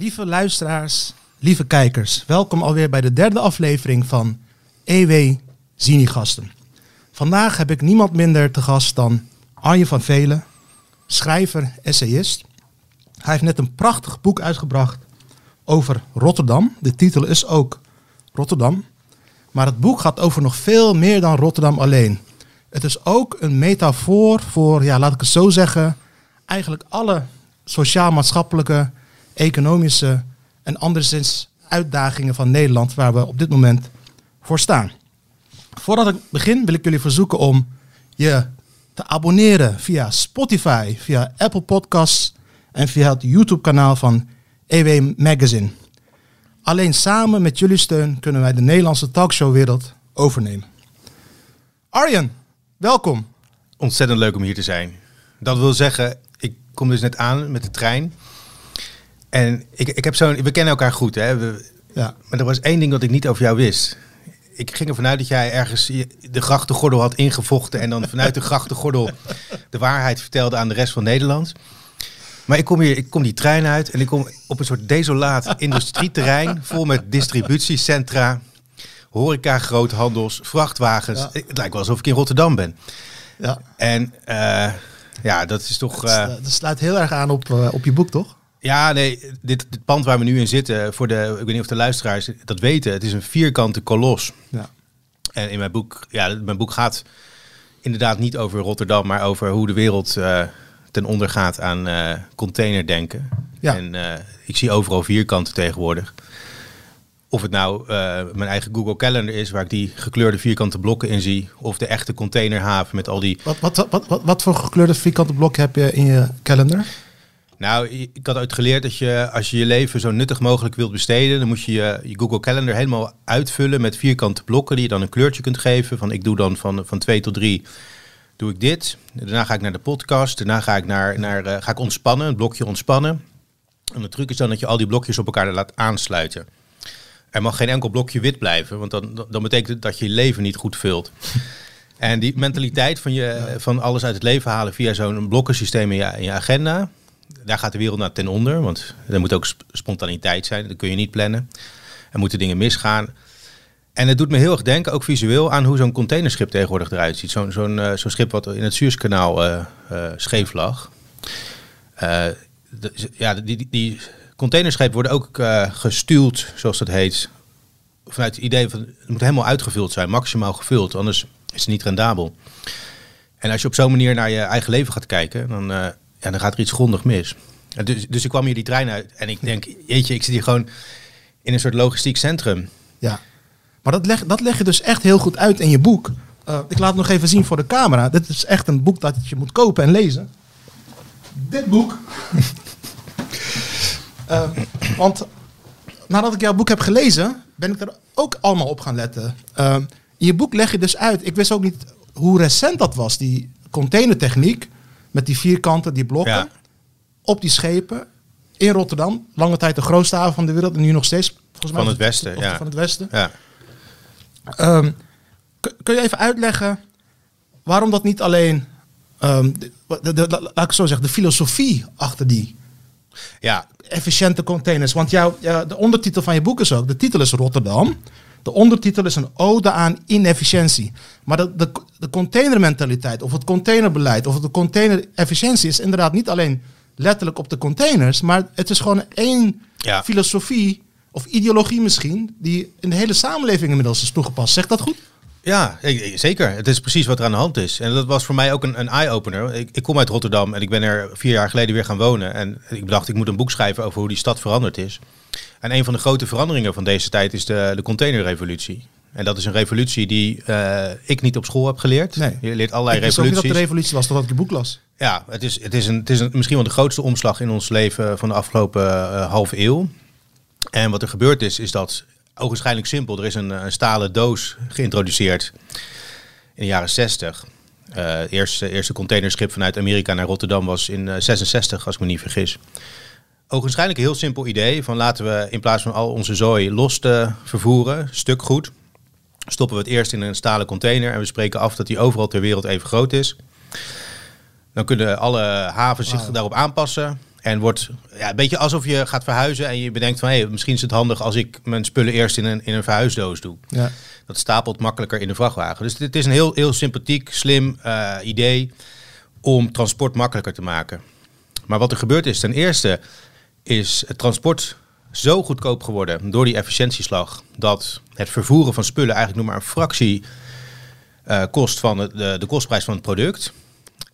Lieve luisteraars, lieve kijkers, welkom alweer bij de derde aflevering van EW Zini-gasten. Vandaag heb ik niemand minder te gast dan Arjen van Velen, schrijver, essayist. Hij heeft net een prachtig boek uitgebracht over Rotterdam. De titel is ook Rotterdam. Maar het boek gaat over nog veel meer dan Rotterdam alleen. Het is ook een metafoor voor, ja, laat ik het zo zeggen, eigenlijk alle sociaal-maatschappelijke, economische en anderszins uitdagingen van Nederland waar we op dit moment voor staan. Voordat ik begin wil ik jullie verzoeken om je te abonneren via Spotify, via Apple Podcasts en via het YouTube-kanaal van EW Magazine. Alleen samen met jullie steun kunnen wij de Nederlandse talkshowwereld overnemen. Arjen, welkom. Ontzettend leuk om hier te zijn. Dat wil zeggen, ik kom dus net aan met de trein. En ik, ik heb zo'n. We kennen elkaar goed, hè? We, Ja. maar er was één ding dat ik niet over jou wist. Ik ging ervan uit dat jij ergens de grachtengordel had ingevochten en dan vanuit de grachtengordel de waarheid vertelde aan de rest van Nederland. Maar ik kom hier, ik kom die trein uit en ik kom op een soort desolaat industrieterrein vol met distributiecentra, horeca, groothandels, vrachtwagens. Ja. Het lijkt wel alsof ik in Rotterdam ben. ja. En eh, ja, dat is toch. Dat, eh, dat sluit heel erg aan op, eh, op je boek, toch? Ja, nee, dit, dit pand waar we nu in zitten, voor de, ik weet niet of de luisteraars dat weten, het is een vierkante kolos. Ja. En in mijn boek, ja, mijn boek gaat inderdaad niet over Rotterdam, maar over hoe de wereld eh, ten onder gaat aan eh containerdenken. Ja. En eh, ik zie overal vierkanten tegenwoordig. Of het nou mijn eigen Google Calendar is, waar ik die gekleurde vierkante blokken in zie. Of de echte containerhaven met al die Wat, wat, wat, wat, wat voor gekleurde vierkante blok heb je in je calendar? Nou, ik had uit geleerd dat je als je je leven zo nuttig mogelijk wilt besteden, dan moet je je, je Google Calendar helemaal uitvullen met vierkante blokken die je dan een kleurtje kunt geven. Van ik doe dan van, van twee tot drie doe ik dit. Daarna ga ik naar de podcast. Daarna ga ik, naar, naar, eh, ga ik ontspannen, een blokje ontspannen. En de truc is dan dat je al die blokjes op elkaar laat aansluiten. Er mag geen enkel blokje wit blijven, want dan, dan betekent het dat je je leven niet goed vult. En die mentaliteit van, je, van alles uit het leven halen via zo'n blokkensysteem in je, in je agenda, daar gaat de wereld naar ten onder. Want er moet ook sp- spontaniteit zijn, dat kun je niet plannen. Er moeten dingen misgaan. En het doet me heel erg denken, ook visueel, aan hoe zo'n containerschip tegenwoordig eruit ziet. Zo'n zo'n zo'n schip wat in het Suezkanaal eh eh, scheef lag. Ja, die, die, containerschepen worden ook gestuurd, zoals dat heet. Vanuit het idee van, het moet helemaal uitgevuld zijn, maximaal gevuld, anders is het niet rendabel. En als je op zo'n manier naar je eigen leven gaat kijken, dan, ja, dan gaat er iets grondig mis. En Dus, dus ik kwam hier die trein uit en ik denk, jeetje, ik zit hier gewoon in een soort logistiek centrum. Ja. Maar dat leg, dat leg je dus echt heel goed uit in je boek. Eh, ik laat het nog even zien voor de camera. Dit is echt een boek dat je moet kopen en lezen. Dit boek. Eh, want nadat ik jouw boek heb gelezen, ben ik er ook allemaal op gaan letten. Eh, in je boek leg je dus uit. Ik wist ook niet hoe recent dat was, die containertechniek. Met die vierkanten, die blokken. Ja. Op die schepen. In Rotterdam. Lange tijd de grootste haven van de wereld. En nu nog steeds. Volgens mij Van het westen, ja. Van het westen. Ja. Ehm, kun- je even uitleggen waarom dat niet alleen, ehm, de, de- de- laat ik zo zeggen, de filosofie achter die ja, efficiënte containers? Want jouw, de ondertitel van je boek is ook, de titel is Rotterdam. De ondertitel is een ode aan inefficiëntie. Maar de, de, de containermentaliteit of het containerbeleid of de containerefficiëntie is inderdaad niet alleen letterlijk op de containers, maar het is gewoon één Ja. filosofie of ideologie misschien die in de hele samenleving inmiddels is toegepast. Zegt dat goed? Ja, zeker. Het is precies wat er aan de hand is. En dat was voor mij ook een, een eye-opener. Ik, ik kom uit Rotterdam en ik ben er vier jaar geleden weer gaan wonen. En ik dacht, ik moet een boek schrijven over hoe die stad veranderd is. En een van de grote veranderingen van deze tijd is de, de containerrevolutie. En dat is een revolutie die eh, ik niet op school heb geleerd. Nee. Je leert allerlei ik wist ook niet dat revoluties. de revolutie was totdat ik je boek las. Ja, het is, het is, een, het is een, misschien wel de grootste omslag in ons leven van de afgelopen eh, halve eeuw. En wat er gebeurd is, is dat ogenschijnlijk simpel. Er is een, een stalen doos geïntroduceerd in de jaren 60. Eh eerste, eerste containerschip vanuit Amerika naar Rotterdam was in eh, 66, als ik me niet vergis. Ogenschijnlijk een heel simpel idee van laten we in plaats van al onze zooi los te vervoeren, stuk goed, stoppen we het eerst in een stalen container en we spreken af dat die overal ter wereld even groot is. Dan kunnen alle havens zich daarop aanpassen. En wordt ja, een beetje alsof je gaat verhuizen en je bedenkt van... Hey, misschien is het handig als ik mijn spullen eerst in een, in een verhuisdoos doe. Ja. Dat stapelt makkelijker in de vrachtwagen. Dus dit is een heel, heel sympathiek, slim uh, idee om transport makkelijker te maken. Maar wat er gebeurd is, ten eerste is het transport zo goedkoop geworden door die efficiëntieslag... dat het vervoeren van spullen eigenlijk nog maar een fractie uh, kost van de, de, kostprijs van het product...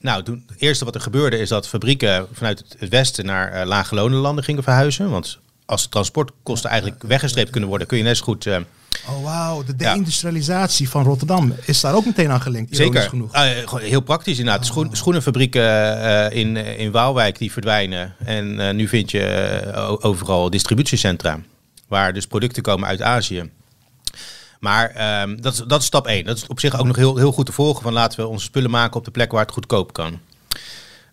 Nou, toen, het eerste wat er gebeurde is dat fabrieken vanuit het westen naar uh, lage landen gingen verhuizen. Want als transportkosten eigenlijk weggestreept kunnen worden, kun je net zo goed. Uh, oh, wauw. De deindustrialisatie ja. van Rotterdam is daar ook meteen aan gelinkt. Zeker. Genoeg. Uh, heel praktisch inderdaad. Oh. Schoen, schoenenfabrieken in, in Waalwijk die verdwijnen. En nu vind je overal distributiecentra. Waar dus producten komen uit Azië. Maar um, dat, is, dat is stap 1. Dat is op zich ook nog heel, heel goed te volgen. Van laten we onze spullen maken op de plek waar het goedkoop kan.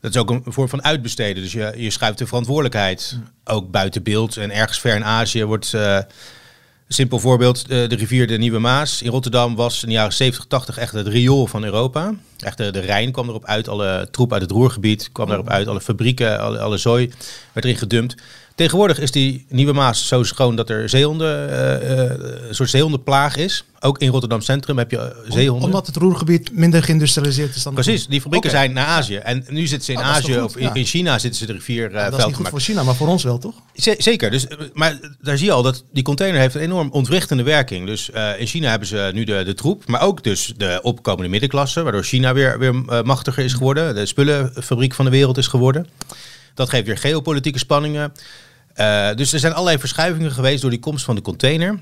Dat is ook een vorm van uitbesteden. Dus je, je schuift de verantwoordelijkheid ook buiten beeld. En ergens ver in Azië wordt... Simpel voorbeeld, de, de, rivier de Nieuwe Maas in Rotterdam was in de jaren 70, 80 echt het riool van Europa. Echt de, de Rijn kwam erop uit, alle troep uit het Roergebied kwam erop uit, alle fabrieken, alle, alle zooi werd erin gedumpt. Tegenwoordig is die Nieuwe Maas zo schoon dat er zeehonden, uh, een soort zeehondenplaag is. Ook in Rotterdam Centrum heb je zeehonden. Omdat het roergebied minder geïndustrialiseerd is dan Precies, die fabrieken okay. zijn naar Azië. En nu zitten ze in oh, Azië of in, ja. in China zitten ze de rivier Dat is niet goed voor China, maar voor ons wel, toch? Zeker, dus, maar daar zie je al dat die container heeft een enorm ontwrichtende werking. Dus uh, in China hebben ze nu de, de troep, maar ook dus de opkomende middenklasse. Waardoor China weer, weer machtiger is geworden. De spullenfabriek van de wereld is geworden. Dat geeft weer geopolitieke spanningen. Uh, dus er zijn allerlei verschuivingen geweest door die komst van de container.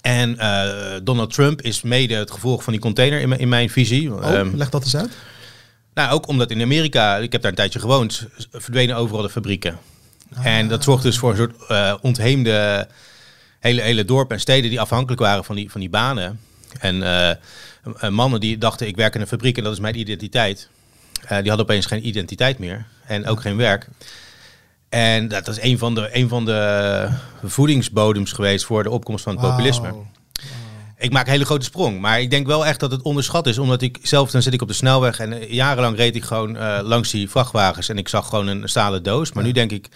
En uh, Donald Trump is mede het gevolg van die container in, in mijn visie. Oh, um, leg dat eens uit. Nou, ook omdat in Amerika, ik heb daar een tijdje gewoond, verdwenen overal de fabrieken. Ah. En dat zorgt dus voor een soort uh, ontheemde hele, hele dorpen en steden die afhankelijk waren van die, van die banen. En uh, mannen die dachten, ik werk in een fabriek en dat is mijn identiteit. die hadden opeens geen identiteit meer en ook geen werk. En dat is een van de, een van de voedingsbodems geweest voor de opkomst van het populisme. Wow. Ik maak een hele grote sprong, maar ik denk wel echt dat het onderschat is. Omdat ik zelf, dan zit ik op de snelweg en eh, jarenlang reed ik gewoon uh, langs die vrachtwagens en ik zag gewoon een stalen doos. Maar ja. nu denk ik,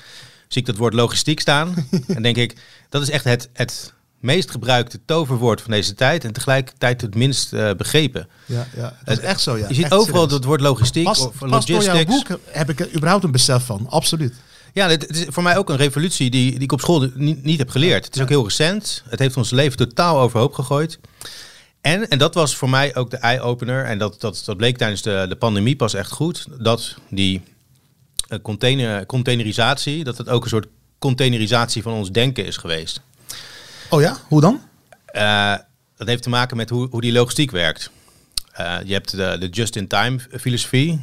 zie ik dat woord logistiek staan en denk ik, dat is echt het, het meest gebruikte toverwoord van deze tijd en tegelijkertijd het minst uh, begrepen. Ja, ja, dat is echt zo. Ja. Je ziet echt overal serieus. het woord logistiek pas, of pas logistics. door jouw boek heb ik er überhaupt een besef van, absoluut. Ja, het is voor mij ook een revolutie die, die ik op school niet, niet heb geleerd. Het is ook heel recent. Het heeft ons leven totaal overhoop gegooid. En, en dat was voor mij ook de eye-opener. En dat, dat, dat bleek tijdens de, de pandemie pas echt goed. Dat die uh, container, containerisatie, dat het ook een soort containerisatie van ons denken is geweest. Oh ja, hoe dan? Uh, dat heeft te maken met hoe, hoe die logistiek werkt. Uh, je hebt de, de just-in-time filosofie.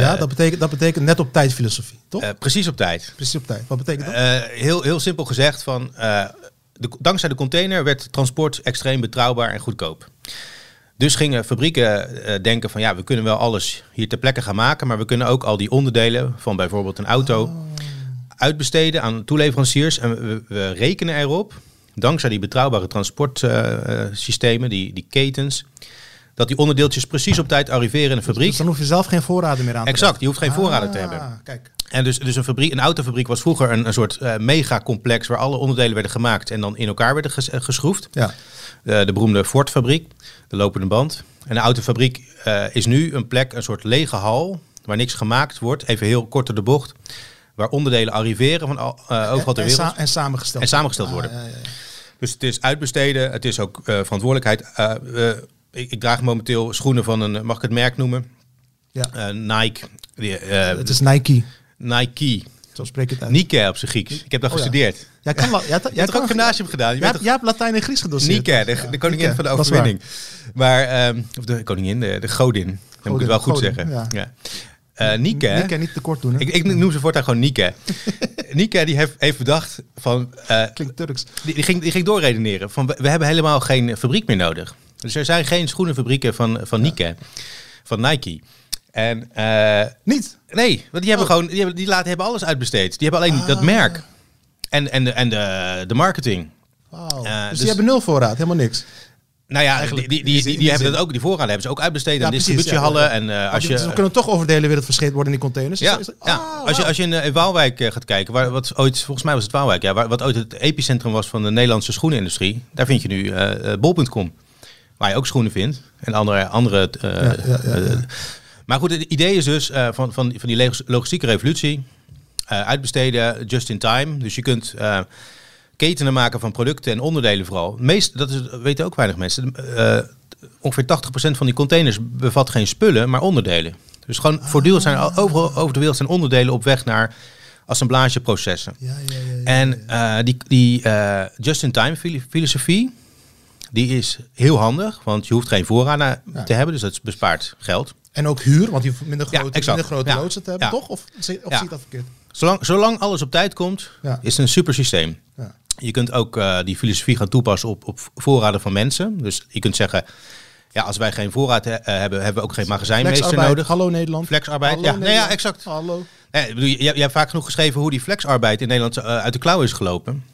Ja, dat betekent, dat betekent net op tijd filosofie, toch? Uh, precies op tijd. Precies op tijd. Wat betekent dat? Uh, heel, heel simpel gezegd, van, uh, de, dankzij de container werd transport extreem betrouwbaar en goedkoop. Dus gingen fabrieken denken van ja, we kunnen wel alles hier ter plekke gaan maken, maar we kunnen ook al die onderdelen van bijvoorbeeld een auto oh. uitbesteden aan toeleveranciers. En we, we, rekenen erop, dankzij die betrouwbare transportsystemen, die, die ketens, dat die onderdeeltjes precies op tijd arriveren in de fabriek. Dus dan hoef je zelf geen voorraden meer aan te Exact, je hoeft geen voorraden te hebben. Ah, Kijk. En dus, dus een, fabriek, een autofabriek was vroeger een, een soort uh, megacomplex waar alle onderdelen werden gemaakt en dan in elkaar werden ges, uh, geschroefd. Ja. Uh, de beroemde Ford-fabriek, de lopende band. En de autofabriek is nu een plek, een soort lege hal, waar niks gemaakt wordt. Even heel kort door de bocht. Waar onderdelen arriveren van overal ter wereld. En, sa en samengesteld, en samengesteld worden. Ah, ja, ja, dus het is uitbesteden, het is ook verantwoordelijkheid ik, ik, draag momenteel schoenen van een, mag ik het merk noemen? Ja. Uh, Nike. Uh, het is Nike. Nike. Zo spreek ik het uit. Nike op zijn Grieks. Ik heb dat oh, gestudeerd. Ja. Jij kan, jij, jij hebt ook gymnasium gedaan. Je jij, hebt, Latijn en Grieks gedoseerd. Nike, de, de koningin Nike, van de overwinning. Maar, um, of de koningin, de, de godin. Dan Godin, moet ik het wel goed Godin, zeggen. Ja. ja. Uh, Nike, Nike niet te kort doen. Hè? Ik, ik noem ze voortaan gewoon Nike. Nike die heeft, heeft bedacht van... Uh, Klinkt Turks. Die, die, ging, die ging doorredeneren van we, we hebben helemaal geen fabriek meer nodig. Dus er zijn geen schoenenfabrieken van, van Nike, van Nike. En, uh, Niet? Nee, want die hebben Oh. gewoon, die, hebben, die laten, hebben alles uitbesteed. Die hebben alleen Ah. dat merk. En, en, de, en de, de marketing. Wauw. Eh, dus, dus- die hebben nul voorraad, helemaal niks. Nou ja, die, Eigenlijk die, die, die die, hebben dat ook, die voorraden hebben ze ook uitbesteed Ja, aan distributiehallen. ja. En eh, als je, we kunnen toch over de hele wereld verscheept worden in die containers. Dus Ja, ah, als, je, als je in eh, Waalwijk eh, gaat kijken, waar, wat ooit, volgens mij was het Waalwijk, ja, waar, wat ooit het epicentrum was van de Nederlandse schoenenindustrie, daar vind je nu eh, eh, bol.com, waar je ook schoenen vindt en andere. andere eh, Ja, ja, ja, ja. eh, maar goed, het idee is dus eh, van, van, van die log- logistieke revolutie, uitbesteden just in time. Dus je kunt ketenen maken van producten en onderdelen vooral. Meest, dat is, weten ook weinig mensen. ongeveer 80% van die containers bevat geen spullen, maar onderdelen. Dus gewoon voortdurend zijn Ah. overal over de wereld zijn onderdelen op weg naar assemblageprocessen. Ja, ja, ja. En die, die just-in-time filosofie, die is heel handig, want je hoeft geen voorraden te hebben, dus dat bespaart geld. En ook huur, want je hoeft minder Ja, grote, exact. minder grote Ja. loodsen te hebben, Ja. toch? Of, of Ja. zie ik dat verkeerd? Zolang, zolang alles op tijd komt, Ja. is het een super systeem. Ja. Je kunt ook eh, die filosofie gaan toepassen op, op voorraden van mensen. Dus je kunt zeggen, ja, als wij geen voorraad he- eh, hebben, hebben we ook geen magazijnmeester nodig. Hallo Nederland. Flexarbeid, Hallo ja, nee, ja, Nederland. exact. Hallo. Nee, bedoel, je, je hebt vaak genoeg geschreven hoe die flexarbeid in Nederland eh, uit de klauw is gelopen.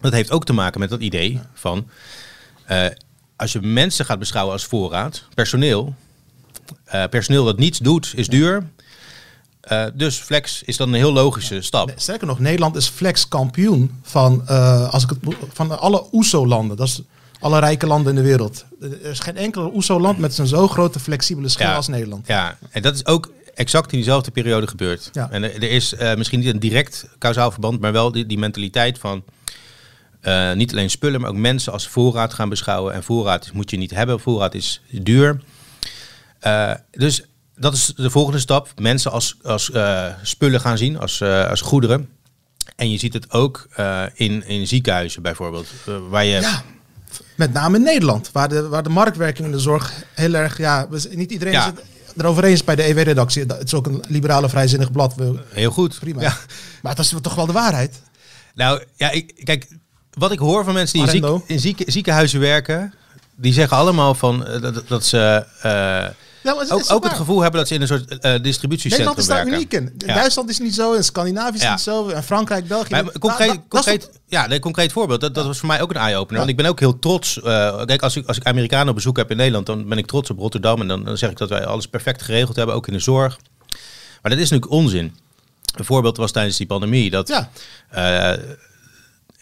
Dat heeft ook te maken met dat idee van... eh, als je mensen gaat beschouwen als voorraad, personeel... eh, personeel dat niets doet, is duur. Eh, dus flex is dan een heel logische stap. Sterker nog, Nederland is flex kampioen van, als ik het, van alle OESO-landen. Dat is alle rijke landen in de wereld. Er is geen enkel OESO-land met zo'n zo grote flexibele schil Ja. als Nederland. Ja, en dat is ook exact in diezelfde periode gebeurd. Ja. En er, er is misschien niet een direct kausaal verband, maar wel die, die mentaliteit van eh, niet alleen spullen, maar ook mensen als voorraad gaan beschouwen. En voorraad moet je niet hebben, voorraad is duur. Eh, dus dat is de volgende stap. Mensen als, als eh, spullen gaan zien, als, als goederen. En je ziet het ook in, in ziekenhuizen bijvoorbeeld, waar je... Ja, met name in Nederland, waar de, waar de marktwerking in de zorg heel erg... Ja, niet iedereen Ja. is het erover eens bij de EW-redactie. Het is ook een liberale vrijzinnig blad. Heel goed. prima. Ja. Maar dat is toch wel de waarheid? Nou, ja, ik, kijk, wat ik hoor van mensen die in, ziek, Arendo. in zieke, ziekenhuizen werken, die zeggen allemaal van eh, dat, dat ze eh, Ja, het ook, ook het gevoel hebben dat ze in een soort eh, distributiecentrum Nederland is daar werken. uniek in. Ja. Duitsland is niet zo, in Scandinavië is Ja. niet zo, en Frankrijk, België. Maar een concreet, Nou, dat concreet, ja, nee, concreet voorbeeld, dat, dat was voor mij ook een eye-opener. Want ik ben ook heel trots. eh, kijk, als ik, als ik Amerikanen op bezoek heb in Nederland, dan ben ik trots op Rotterdam. En dan, dan zeg ik dat wij alles perfect geregeld hebben, ook in de zorg. Maar dat is natuurlijk onzin. Een voorbeeld was tijdens die pandemie dat Ja,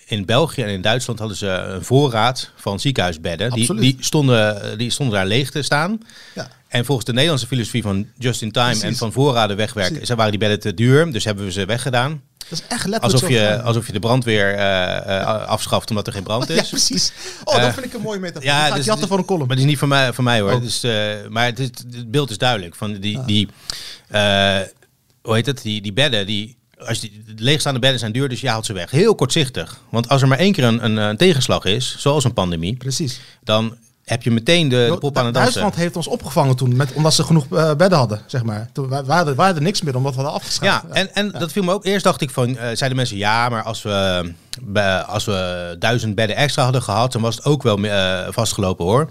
in België en in Duitsland hadden ze een voorraad van ziekenhuisbedden. Die, die, stonden, die stonden daar leeg te staan. ja. En volgens de Nederlandse filosofie van just in time Precies. en van voorraden wegwerken, Precies. zijn waren die bedden te duur. Dus hebben we ze weggedaan. Dat is echt letterlijk Alsof je, alsof je de brandweer eh, eh, afschaft omdat er geen brand Ja, is. precies. Oh, dat Eh, vind ik een mooie metafoor. ja, Ja, gaat dus- jatten voor een column. Maar die is niet van mij, van mij hoor. Oh. Dus, eh, maar het, is- het beeld is duidelijk. Van die, die, eh, hoe heet het? Die, die bedden, die, als die de leegstaande bedden zijn duur, dus je haalt ze weg. Heel kortzichtig. Want als er maar één keer een, een, een tegenslag is, zoals een pandemie, Precies. dan heb je meteen de, de pop aan het dansen. Duitsland heeft ons opgevangen toen, met, omdat ze genoeg eh, bedden hadden, zeg maar. Toen wa- waren er, waren er niks meer, omdat we hadden afgeschaft. Ja, en, en dat viel me ook. Eerst dacht ik van, eh, zeiden mensen, ja, maar als we, als we duizend bedden extra hadden gehad, dan was het ook wel eh, vastgelopen hoor. ja,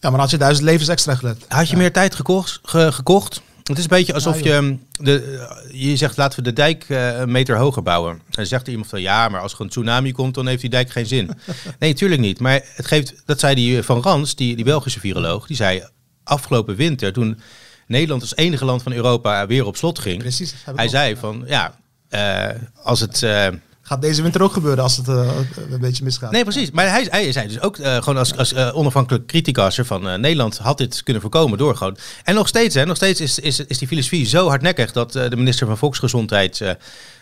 maar dan had je duizend levens extra gelet. Had je meer tijd gekocht, ge- gekocht? Het is een beetje alsof Ja, je, de, je zegt laten we de dijk eh, een meter hoger bouwen. En dan zegt er iemand van ja, maar als er een tsunami komt, dan heeft die dijk geen zin. nee, natuurlijk niet. Maar het geeft, dat zei die Van Rans, die, die Belgische viroloog, die zei afgelopen winter, toen Nederland als enige land van Europa weer op slot ging. Precies. Hij zei van ja, eh, als het. eh, Gaat deze winter ook gebeuren als het eh, een beetje misgaat. Nee, precies. Maar hij, hij zei dus ook eh, gewoon als, als eh, onafhankelijk criticasser van Nederland had dit kunnen voorkomen door gewoon. En nog steeds, hè, nog steeds is, is, is die filosofie zo hardnekkig dat de minister van Volksgezondheid,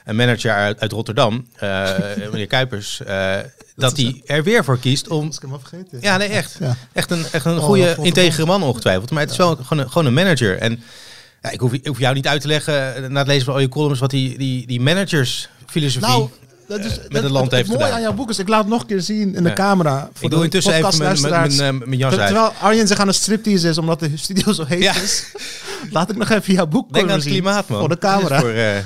een manager uit, uit Rotterdam, meneer Kuipers, dat hij er weer voor kiest om. Als ik hem. Ja, nee, echt. Ja. Echt een, echt een Oh, goede, integere man ongetwijfeld. Maar het is wel gewoon een, gewoon een manager. En ja, ik, hoef, ik hoef jou niet uit te leggen na het lezen van al je columns wat die, die, die managers filosofie. Nou, dat is, eh, met het land heeft gedaan. aan jouw boek is, ik laat het nog een keer zien in de camera. Voor ik doe de intussen even mijn, eh, jas uit. Terwijl Arjen zich aan een striptease is omdat de studio zo heet is. Laat ik nog even jouw boek Denk aan het zien klimaat, man. Voor de is camera. Voor, eh,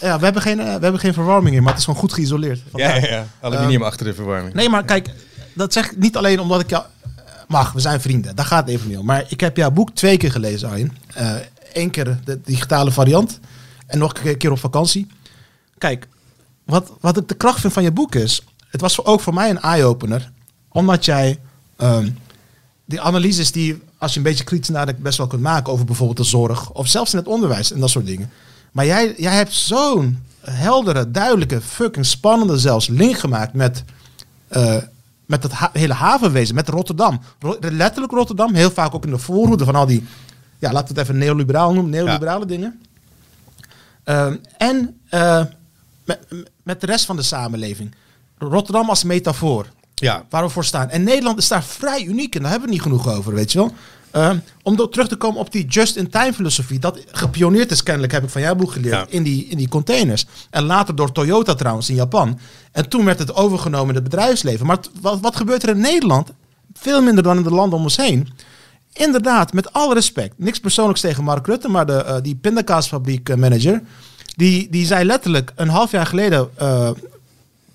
Ja, we hebben, geen, we hebben geen verwarming in, maar het is gewoon goed geïsoleerd. ja, ja, ja. Aluminium achter de verwarming. Nee, maar kijk, dat zeg ik niet alleen omdat ik jou... Mag, we zijn vrienden. Daar gaat het even niet om. Maar ik heb jouw boek twee keer gelezen, Arjen. Eén keer de digitale variant. En nog een keer op vakantie. Kijk, wat, wat ik de kracht vind van je boek is... Het was voor- ook voor mij een eye-opener. Omdat jij Ehm, die analyses die, als je een beetje kritisch nadenkt, best wel kunt maken over bijvoorbeeld de zorg. Of zelfs in het onderwijs en dat soort dingen. Maar jij, jij hebt zo'n heldere, duidelijke, fucking spannende zelfs link gemaakt met, eh, met het ha- hele havenwezen, met Rotterdam. Ro- letterlijk Rotterdam, heel vaak ook in de voorhoede van al die, ja, laten we het even neoliberaal noemen, neoliberale dingen. Ehm, en eh, met, met de rest van de samenleving. Rotterdam als metafoor Ja, waar we voor staan. En Nederland is daar vrij uniek en daar hebben we niet genoeg over, weet je wel. Ehm, om door terug te komen op die just-in-time filosofie, dat gepioneerd is kennelijk, heb ik van jouw boek geleerd, Ja. in, die, in die containers. En later door Toyota trouwens in Japan. En toen werd het overgenomen in het bedrijfsleven. Maar wat, wat gebeurt er in Nederland? Veel minder dan in de landen om ons heen. Inderdaad, met alle respect. Niks persoonlijks tegen Mark Rutte, maar de, eh, die pindakaasfabriek manager, die, die zei letterlijk een half jaar geleden eh,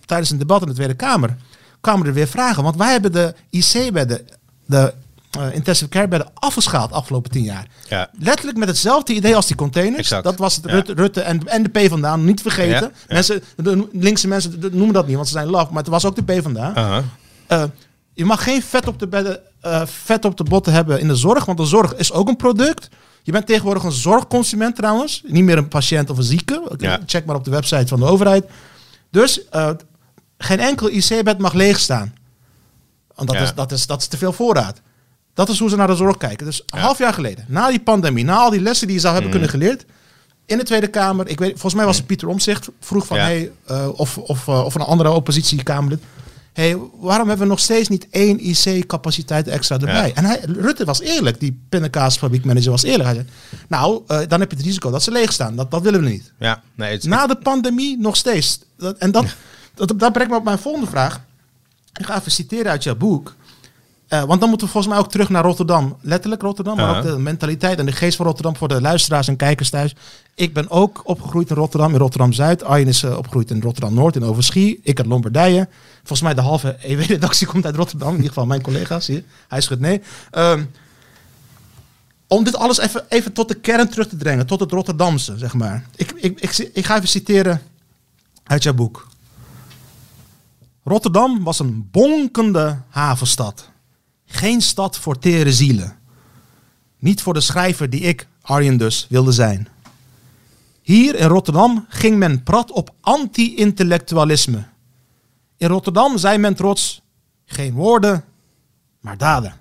tijdens een debat in de Tweede Kamer kwamen er weer vragen. Want wij hebben de IC-bedden, de eh, intensive care bedden, afgeschaald afgelopen tien jaar. ja. Letterlijk met hetzelfde idee als die containers. Exact. Dat was het Ja. Rutte, en, en de P vandaan, niet vergeten. Ja. Mensen, de linkse mensen noemen dat niet, want ze zijn laf. Maar het was ook de P vandaan. Eh, je mag geen vet op de bedden, vet op de botten hebben in de zorg, want de zorg is ook een product. Je bent tegenwoordig een zorgconsument trouwens, niet meer een patiënt of een zieke. Ja. Check maar op de website van de overheid. Dus eh, geen enkel IC-bed mag leeg staan. Want dat, Ja. is, dat, is, dat is te veel voorraad. Dat is hoe ze naar de zorg kijken. Dus een half jaar geleden, na die pandemie, na al die lessen die je zou hebben Mhm. kunnen geleerd, in de Tweede Kamer, ik weet, volgens mij was het Pieter Omzicht, vroeg van, hey, eh, of, of, eh, of een andere oppositiekamerlid, hey, waarom hebben we nog steeds niet één IC-capaciteit extra erbij? Ja. En hij, Rutte was eerlijk, die pindakaasfabriekmanager was eerlijk. Hij zei, nou, eh, dan heb je het risico dat ze leeg staan. Dat, dat willen we niet. Ja, nee, het is Na de pandemie nog steeds. Dat, en dat, dat, dat brengt me op mijn volgende vraag. Ik ga even citeren uit jouw boek. Eh, want dan moeten we volgens mij ook terug naar Rotterdam. Letterlijk Rotterdam, maar ook de mentaliteit en de geest van Rotterdam voor de luisteraars en kijkers thuis. Ik ben ook opgegroeid in Rotterdam, in Rotterdam-Zuid. Arjen is eh, opgegroeid in Rotterdam-Noord, in Overschie. Ik uit Lombardije. Volgens mij de halve EW-redactie komt uit Rotterdam. In ieder geval mijn collega's hier. Hij schudt nee. Ehm, om dit alles even, even tot de kern terug te brengen, tot het Rotterdamse, zeg maar. Ik, ik, ik, ik ga even citeren uit jouw boek. Rotterdam was een bonkende havenstad. Geen stad voor tere zielen. Niet voor de schrijver die ik, Arjen dus, wilde zijn. Hier in Rotterdam ging men prat op anti-intellectualisme. In Rotterdam zei men trots, geen woorden, maar daden.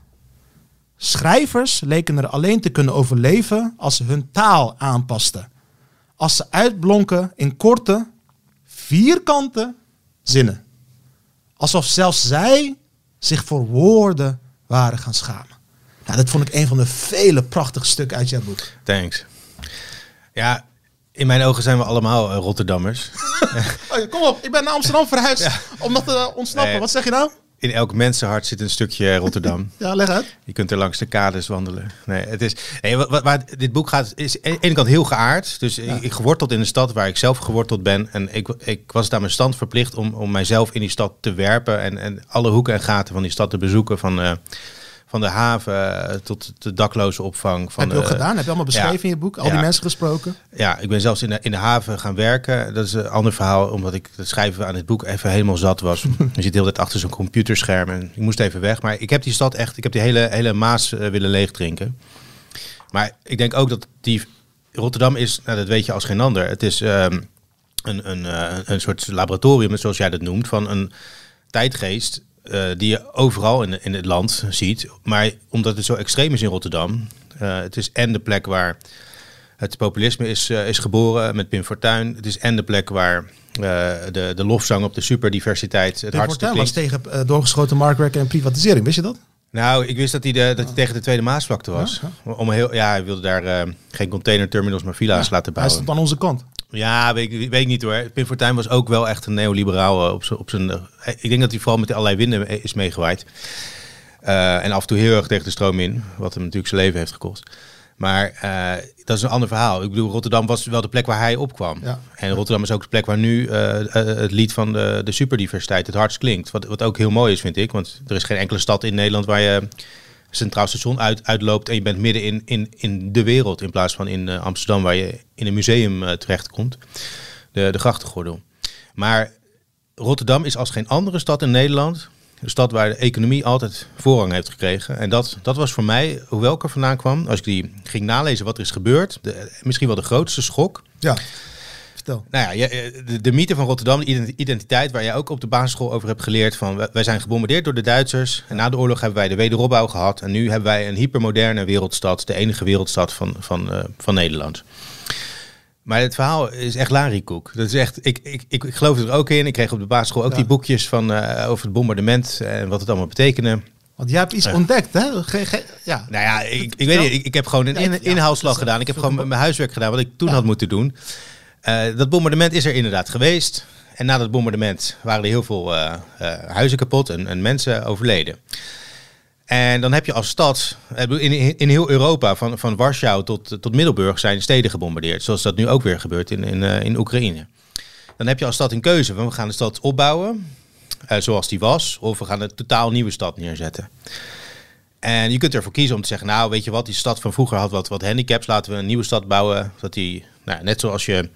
Schrijvers leken er alleen te kunnen overleven als ze hun taal aanpasten. Als ze uitblonken in korte, vierkante zinnen. Alsof zelfs zij zich voor woorden waren gaan schamen. Nou, dat vond ik een van de vele prachtige stukken uit jouw boek. Thanks. Ja, in mijn ogen zijn we allemaal eh, Rotterdammers. Oh, kom op, ik ben naar Amsterdam verhuisd om dat te ontsnappen. Nee. Wat zeg je nou? In elk mensenhart zit een stukje Rotterdam. Ja, leg uit. Je kunt er langs de kades wandelen. Nee, het is, nee, wat, waar dit boek gaat, is aan de ene kant heel geaard. Dus ik, ik geworteld in de stad waar ik zelf geworteld ben. En ik, ik was daar mijn stand verplicht om, om mijzelf in die stad te werpen. En, en alle hoeken en gaten van die stad te bezoeken. Van, eh, van de haven eh, tot de dakloze opvang. Van heb je ook de- gedaan? Heb je allemaal beschreven ja. in je boek? Al Ja. die mensen gesproken? Ja, ik ben zelfs in de, in de haven gaan werken. Dat is een ander verhaal, omdat ik het schrijven aan het boek even helemaal zat was. je zit de hele tijd achter zo'n computerscherm en ik moest even weg. Maar ik heb die stad echt, ik heb die hele, hele Maas eh, willen leegdrinken. Maar ik denk ook dat die Rotterdam is, nou, dat weet je als geen ander. Het is ehm, een, een, eh, een soort laboratorium, zoals jij dat noemt, van een tijdgeest eh, die je overal in, in het land ziet. Maar omdat het zo extreem is in Rotterdam, eh, het is en de plek waar het populisme is, eh, is geboren met Pim Fortuyn. Het is en de plek waar de, de lofzang op de superdiversiteit het hardste Fortuyn was tegen doorgeschoten marktwerken en privatisering. Wist je dat? Nou, ik wist dat hij, de, dat hij tegen de Tweede Maasvlakte was. Ja, Om heel, ja, hij wilde daar geen containerterminals, maar villa's laten Hij bouwen. stond aan onze kant. Ja, weet ik, weet ik niet hoor. Pim Fortuyn was ook wel echt een neoliberaal eh, op zijn... Op zijn eh, ik denk dat hij vooral met allerlei winden eh, is meegewaaid. En af en toe heel erg tegen de stroom in. Wat hem natuurlijk zijn leven heeft gekost. Maar dat is een ander verhaal. Ik bedoel, Rotterdam was wel de plek waar hij opkwam. Ja. En Rotterdam is ook de plek waar nu het lied van de, de superdiversiteit het hardst klinkt. Wat, wat ook heel mooi is, vind ik. Want er is geen enkele stad in Nederland waar je Centraal Station uit, uitloopt en je bent midden in, in, in de wereld. In plaats van in eh, Amsterdam waar je in een museum eh, terechtkomt. De, de grachtengordel. Maar Rotterdam is als geen andere stad in Nederland Een stad waar de economie altijd voorrang heeft gekregen. En dat, dat was voor mij, hoewel ik er vandaan kwam, als ik die ging nalezen wat er is gebeurd, de, misschien wel de grootste schok. Ja. Vertel. Nou ja, de, de mythe van Rotterdam, de identiteit waar jij ook op de basisschool over hebt geleerd. Van wij zijn gebombardeerd door de Duitsers. En na de oorlog hebben wij de wederopbouw gehad. En nu hebben wij een hypermoderne wereldstad, de enige wereldstad van, van, uh, van Nederland. Maar het verhaal is echt larikoek. Dat is echt, ik, ik, ik, ik geloof er ook in. Ik kreeg op de basisschool ook die boekjes van, uh, over het bombardement en wat het allemaal betekende. Want jij hebt iets ontdekt, hè? Ge, ge, ja. Nou ja, ik, ik weet niet. Ik, ik heb gewoon een in, inhaalslag gedaan. Ik heb gewoon mijn huiswerk gedaan wat ik toen had moeten doen. Uh, dat bombardement is er inderdaad geweest. En na dat bombardement waren er heel veel uh, huizen kapot en, en mensen overleden. En dan heb je als stad, in, in heel Europa, van, van Warschau tot, tot Middelburg, zijn steden gebombardeerd. Zoals dat nu ook weer gebeurt in, in, in Oekraïne. Dan heb je als stad een keuze. We gaan de stad opbouwen, zoals die was, of we gaan een totaal nieuwe stad neerzetten. En je kunt ervoor kiezen om te zeggen, nou weet je wat, die stad van vroeger had wat, wat handicaps, laten we een nieuwe stad bouwen. Dat die, nou, net zoals je,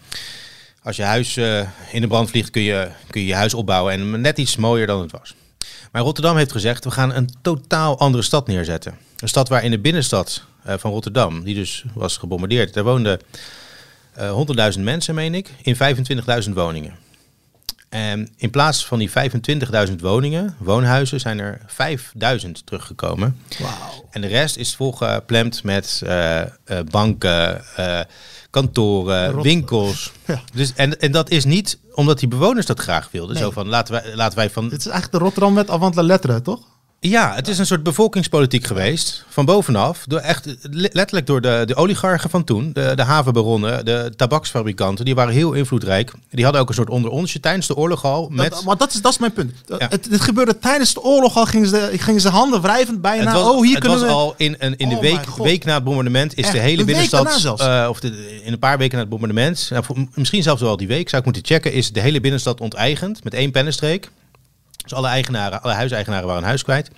als je huis uh, in de brand vliegt, kun je, kun je je huis opbouwen en net iets mooier dan het was. Maar Rotterdam heeft gezegd, we gaan een totaal andere stad neerzetten. Een stad waar in de binnenstad uh, van Rotterdam, die dus was gebombardeerd, daar woonden uh, 100.000 mensen, meen ik, in 25.000 woningen. En in plaats van die 25.000 woningen, woonhuizen, zijn er 5.000 teruggekomen. Wow. En de rest is volgepland met banken, kantoren, Rot winkels. Ja. Dus, en, en dat is niet omdat die bewoners dat graag wilden. Nee. Zo van, laten wij, laten wij van... Dit is eigenlijk de Rotterdam met avant la lettre, toch? Ja, het is een soort bevolkingspolitiek geweest. Van bovenaf. Door echt, letterlijk door de, de oligarchen van toen. De, de havenbaronnen, de tabaksfabrikanten. Die waren heel invloedrijk. Die hadden ook een soort onder onsje tijdens de oorlog al. Met... Dat, maar dat is, dat is mijn punt. Ja. Het, dit gebeurde tijdens de oorlog al. Gingen ze, gingen ze handen wrijvend bijna. Het was, oh, hier het kunnen was we... al in, in, in de Oh week, week na het bombardement. Is Echt, de hele een binnenstad. eh, of de, in een paar weken na het bombardement. Nou, misschien zelfs wel die week. Zou ik moeten checken. Is de hele binnenstad onteigend. Met één pennenstreek. Dus alle eigenaren, alle huiseigenaren waren een huis kwijt.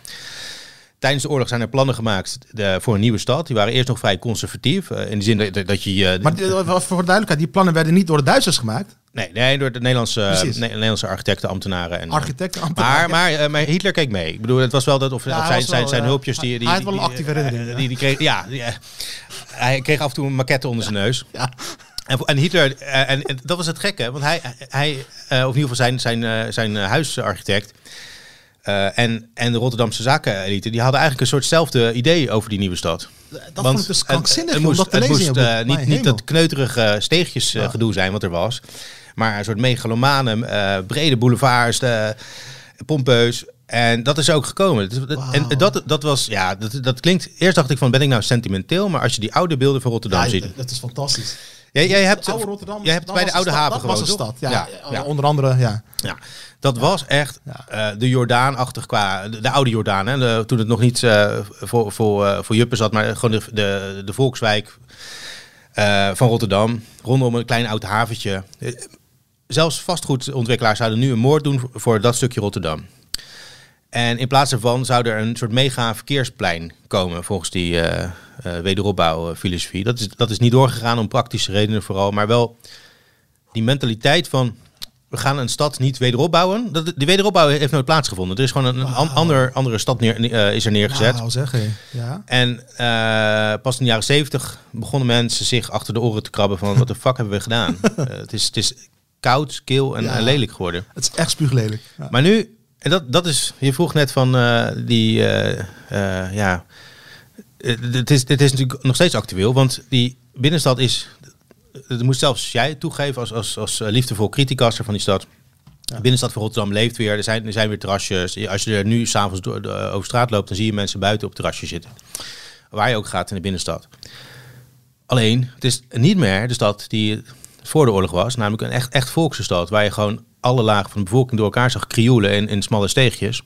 Tijdens de oorlog zijn er plannen gemaakt de, voor een nieuwe stad. Die waren eerst nog vrij conservatief. eh, in de zin dat, dat je... eh, Maar die- voor de duidelijkheid, die plannen werden niet door de Duitsers gemaakt. nee, nee, door de Nederlandse. Ne- Nederlandse architecten, ambtenaren. En, Architecten, Maar, ambtenaren. maar, eh, maar Hitler keek mee. Ik bedoel, het was wel dat of, Ja, of hij zijn, zijn, zijn hulpjes die, Hij- die, hij had wel een actieve eh, herinnering. Die, die kreeg, ja, die, eh, hij kreeg af en toe een maquette onder zijn neus. Ja. En, en Hitler, eh, en, en dat was het gekke, want hij, hij eh, of in ieder geval zijn, zijn, eh, zijn huisarchitect en, en de Rotterdamse zakenelite, die hadden eigenlijk een soortzelfde idee over die nieuwe stad. Dat Want vond ik dus het- krankzinnig het moest, het moest, boek. niet, niet dat kneuterige steegjes Ja. gedoe zijn wat er was. Maar een soort megalomane, brede boulevards, pompeus. En dat is ook gekomen. En dat, dat was, ja, dat, dat klinkt... Eerst dacht ik van, ben ik nou sentimenteel? Maar als je die oude beelden van Rotterdam Ja, ziet... dat is fantastisch. Jij, jij hebt, oude Rotterdam, jij hebt bij de Oude Haven Dat was een gewoond, stad, ja. Ja, ja. Onder andere, ja. Ja, dat was echt eh, de Jordaan-achtig qua... De, de oude Jordaan, hè? De- toen het nog niet eh, voor, voor, eh, voor Juppen zat, maar gewoon de, de, de volkswijk van Rotterdam. Rondom een klein oud haventje. Zelfs vastgoedontwikkelaars zouden nu een moord doen voor dat stukje Rotterdam. En in plaats daarvan zou er een soort mega verkeersplein komen volgens die eh eh wederopbouwfilosofie. Dat is, dat is niet doorgegaan om praktische redenen vooral, maar wel die mentaliteit van we gaan een stad niet wederopbouwen. Dat, die wederopbouw heeft nooit plaatsgevonden. Er is gewoon een, een an- ander, andere stad neer, eh, is er neergezet. Wauw, zeg hé. Ja. En pas in de jaren zeventig begonnen mensen zich achter de oren te krabben van wat de fuck hebben we gedaan? Het, is, het is koud, kil en, Ja. en lelijk geworden. Het is echt spuuglelijk. Ja. Maar nu, en dat, dat is, je vroeg net van eh, die, eh, ja, het is, het is natuurlijk nog steeds actueel, want die binnenstad is, dat moet zelfs jij toegeven als, als, als liefdevol criticaster van die stad. De binnenstad van Rotterdam leeft weer, er zijn, er zijn weer terrasjes. Als je er nu s'avonds over straat loopt, dan zie je mensen buiten op terrasjes zitten. Waar je ook gaat in de binnenstad. Alleen, het is niet meer de stad die voor de oorlog was, namelijk een echt, echt volkse stad, waar je gewoon alle lagen van de bevolking door elkaar zag krioelen in, in smalle steegjes.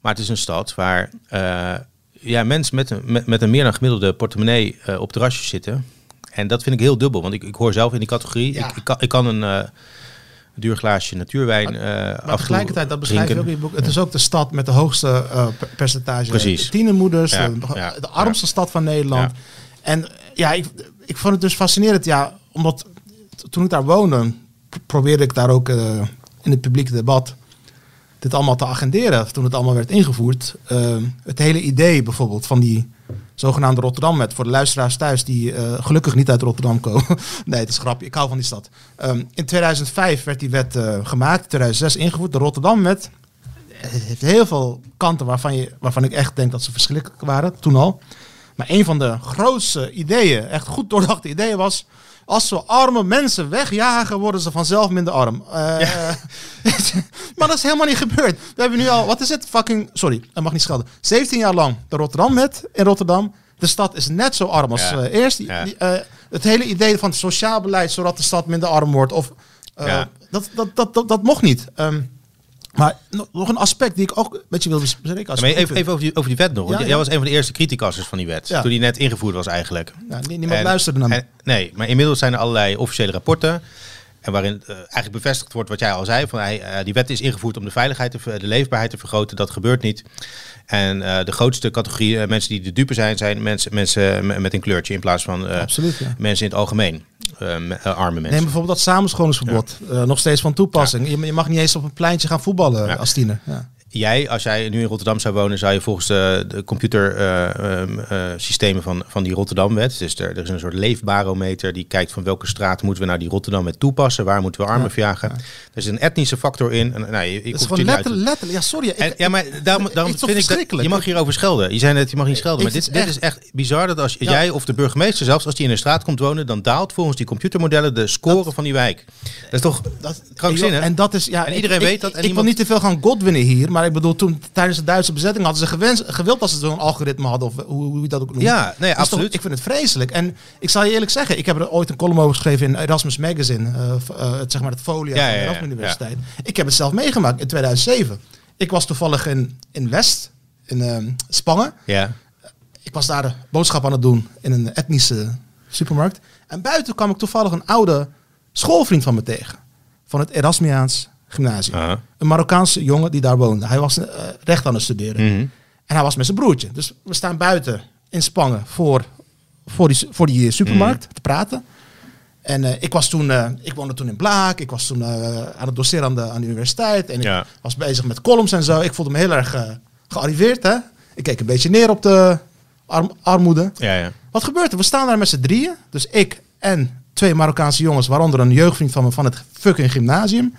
Maar het is een stad waar eh, ja, mensen met een, met, met een meer dan gemiddelde portemonnee eh, op terrasjes zitten. En dat vind ik heel dubbel, want ik, ik hoor zelf in die categorie. Ja. Ik, ik, kan, ik kan een eh, duur glaasje natuurwijn eh Maar tegelijkertijd, dat beschrijf je ook in je boek. Het is ook de stad met de hoogste per- percentage Precies. tienermoeders. Ja, de, de armste stad van Nederland. En ja, ik, ik vond het dus fascinerend. Ja, omdat toen ik daar woonde, probeerde ik daar ook eh, in het publieke debat dit allemaal te agenderen, toen het allemaal werd ingevoerd. Ehm, het hele idee bijvoorbeeld van die zogenaamde Rotterdam-wet. Voor de luisteraars thuis die eh, gelukkig niet uit Rotterdam komen. nee, het is grapje. Ik hou van die stad. Ehm, in 2005 werd die wet eh, gemaakt, in 2006 ingevoerd. De Rotterdam-wet heeft heel veel kanten waarvan, je, waarvan ik echt denk dat ze verschrikkelijk waren, toen al. Maar een van de grootste ideeën, echt goed doordachte ideeën was... Als we arme mensen wegjagen, worden ze vanzelf minder arm. Eh, maar dat is helemaal niet gebeurd. We hebben nu al, wat is het? Fucking, sorry, dat mag niet schelden. 17 jaar lang de Rotterdam-wet in Rotterdam. De stad is net zo arm als Ja. eh, eerst. Die- Ja. die, eh, het hele idee van het sociaal beleid, zodat de stad minder arm wordt. Of, dat, dat, dat, dat, dat mocht niet. Ehm, maar nog een aspect die ik ook met je wilde bespreken. Als ik even, even over, die, over die wet nog. Ja, jij ja. was een van de eerste criticassers van die wet. Ja. Toen die net ingevoerd was eigenlijk. Ja, niemand En- luisterde naar en- nee, maar inmiddels zijn er allerlei officiële rapporten. En waarin eh, eigenlijk bevestigd wordt wat jij al zei. Van, hij, eh, die wet is ingevoerd om de veiligheid, te, de leefbaarheid te vergroten. Dat gebeurt niet. En eh, de grootste categorie mensen die de dupe zijn, zijn mensen, mensen me- met een kleurtje in plaats van Absoluut, ja. mensen in het algemeen. Me- arme mensen. Neem bijvoorbeeld dat samenscholingsverbod. nog steeds van toepassing. Je, je mag niet eens op een pleintje gaan voetballen als tiener. Ja. Jij, als jij nu in Rotterdam zou wonen, zou je volgens de, de computersystemen van, van die Rotterdamwet, dus er, er is een soort leefbarometer die kijkt van welke straat moeten we nou die Rotterdamwet toepassen, waar moeten we armen Ja, verjagen. Er is een etnische factor in. En, nou, je, ik Het is gewoon je letterlijk. Ja, sorry. Ik, En, ja, maar daarom, daarom toch vind ik dat, je mag hierover schelden. Je zei net, je mag niet schelden. Ik Maar dit, dit is echt bizar dat als Ja. jij of de burgemeester zelfs, als die in een straat komt wonen, dan daalt volgens die computermodellen de score van die wijk. Dat is toch dat, krankzinnig? En dat is, ja, En ik- iedereen ik- weet dat en Ik, wil niet te veel gaan godwinnen hier, maar ik bedoel, toen tijdens de Duitse bezetting hadden ze gewens, gewild dat ze zo'n algoritme hadden, of hoe, hoe je dat ook noemt. Ja, nee, toch- absoluut. ik vind het vreselijk. En ik zal je eerlijk zeggen, ik heb er ooit een column over geschreven in Erasmus Magazine, eh, eh, het, zeg maar het folia Ja, van de Erasmus Universiteit. Ik heb het zelf meegemaakt in 2007. Ik was toevallig in, in West, in ehm, Spangen. Ja. Ik was daar boodschap aan het doen in een etnische supermarkt. En buiten kwam ik toevallig een oude schoolvriend van me tegen. Van het Erasmiaans gymnasium. Een Marokkaanse jongen die daar woonde. Hij was eh, recht aan het studeren. Mhm. En hij was met zijn broertje. Dus we staan buiten in Spangen voor, voor, die, voor die supermarkt Mhm. te praten. En eh, ik was toen, eh, ik woonde toen in Blaak. Ik was toen aan het doseren aan de, aan de universiteit. En ik was bezig met columns en zo. Ik voelde me heel erg gearriveerd. Hè? Ik keek een beetje neer op de arm- armoede. Ja, ja. Wat gebeurt er? We staan daar met z'n drieën. Dus ik en twee Marokkaanse jongens, waaronder een jeugdvriend van me van het fucking gymnasium.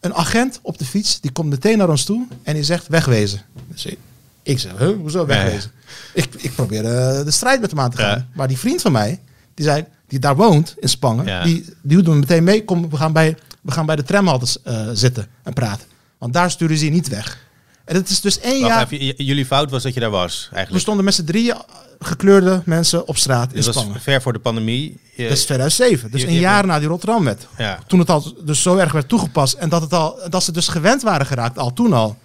Een agent op de fiets, die komt meteen naar ons toe en die zegt wegwezen. Dus ik, ik zeg, huh, hoezo wegwezen? Ik, ik probeer eh, de strijd met hem aan te gaan. Ja. Maar die vriend van mij, die zei, die daar woont in Spangen, die, die duwde me meteen mee. Kom, we gaan bij, we gaan bij de tramhaltes eh, zitten en praten. Want daar sturen ze je niet weg. En het is dus één Wacht jaar... even, jullie fout was dat je daar was, We eigenlijk. stonden met z'n drieën gekleurde mensen op straat in Dit was Spangen. ver voor de pandemie. Je- Dat is 2007, dus je- een je- jaar na die Rotterdamwet. ja. Toen het al dus zo erg werd toegepast en dat, het al, dat ze dus gewend waren geraakt, al toen al,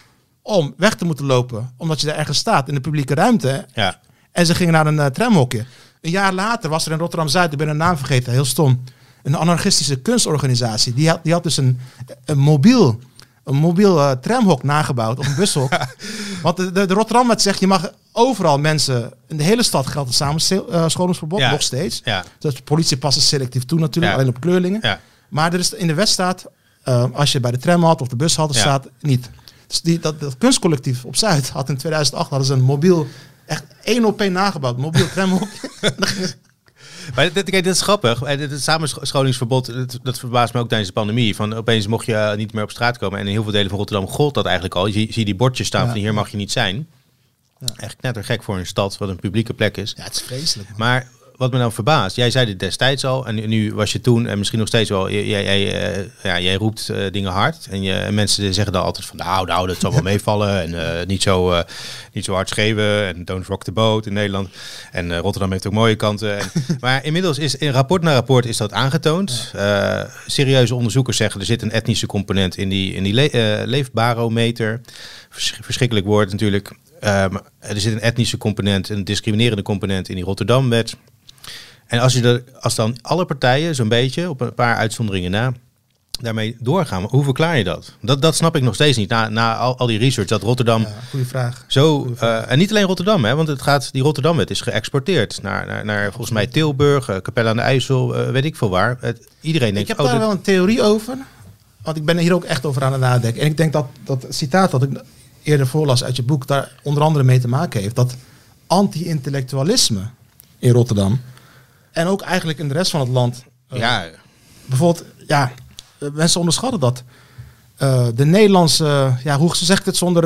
om weg te moeten lopen, omdat je daar ergens staat in de publieke ruimte. Ja. En ze gingen naar een eh, tramhokje. Een jaar later was er in Rotterdam-Zuid, ik ben de naam vergeten, heel stom, een anarchistische kunstorganisatie. Die had, die had dus een, een mobiel, een mobiel eh, tramhok nagebouwd, of een bushok. Want de, de, de Rotterdamwet zegt, je mag overal mensen, in de hele stad geldt het samenscholingsverbod, Ja. nog steeds. Ja. Dus de politie past selectief toe natuurlijk, Ja. alleen op kleurlingen. Ja. Maar er is in de wet staat, eh, als je bij de tramhalte of de bushalte Ja. staat, niet. Dus die, dat, dat kunstcollectief op Zuid had in 2008 hadden ze een mobiel, echt één op één nagebouwd, mobiel tramhok. Maar dit, kijk, dit is grappig. Het samenscholingsverbod, dat, dat verbaast me ook tijdens de pandemie. Van opeens mocht je eh, niet meer op straat komen. En in heel veel delen van Rotterdam gold dat eigenlijk al. Je zie, zie je die bordjes staan Ja. van hier mag je niet zijn. Echt knettergek voor een stad wat een publieke plek is. ja, het is vreselijk. man. Maar wat me nou verbaast, jij zei dit destijds al en nu, was je toen en misschien nog steeds wel, jij, jij, eh, ja, jij roept eh, dingen hard en, je, en mensen zeggen dan altijd van nou, nou dat zal wel meevallen en eh, niet, zo, niet zo hard schreeuwen en don't rock the boat in Nederland. En Rotterdam heeft ook mooie kanten. En, maar inmiddels is in rapport na rapport is dat aangetoond. Serieuze onderzoekers zeggen er zit een etnische component in die, in die le leefbarometer. Vers- verschrikkelijk woord natuurlijk. Eh, maar er zit een etnische component, een discriminerende component in die Rotterdamwet. En als, je er, als dan alle partijen zo'n beetje, op een paar uitzonderingen na, daarmee doorgaan, hoe verklaar je dat? Dat, dat snap ik nog steeds niet, na, na al, al die research, dat Rotterdam Ja, goede vraag. zo... eh, en niet alleen Rotterdam, hè, want het gaat, die Rotterdamwet is geëxporteerd naar, naar, naar volgens mij Tilburg, eh, Capelle aan de IJssel, eh, weet ik veel waar. Het, iedereen Ik denkt, heb oh, daar dat- wel een theorie over. want ik ben hier ook echt over aan het nadenken. En ik denk dat dat citaat dat ik eerder voorlas uit je boek daar onder andere mee te maken heeft. Dat anti-intellectualisme in Rotterdam en ook eigenlijk in de rest van het land. eh, Ja, Bijvoorbeeld, ja, eh, mensen onderschatten dat. Eh, de Nederlandse, ja, hoe zeg ik het zonder.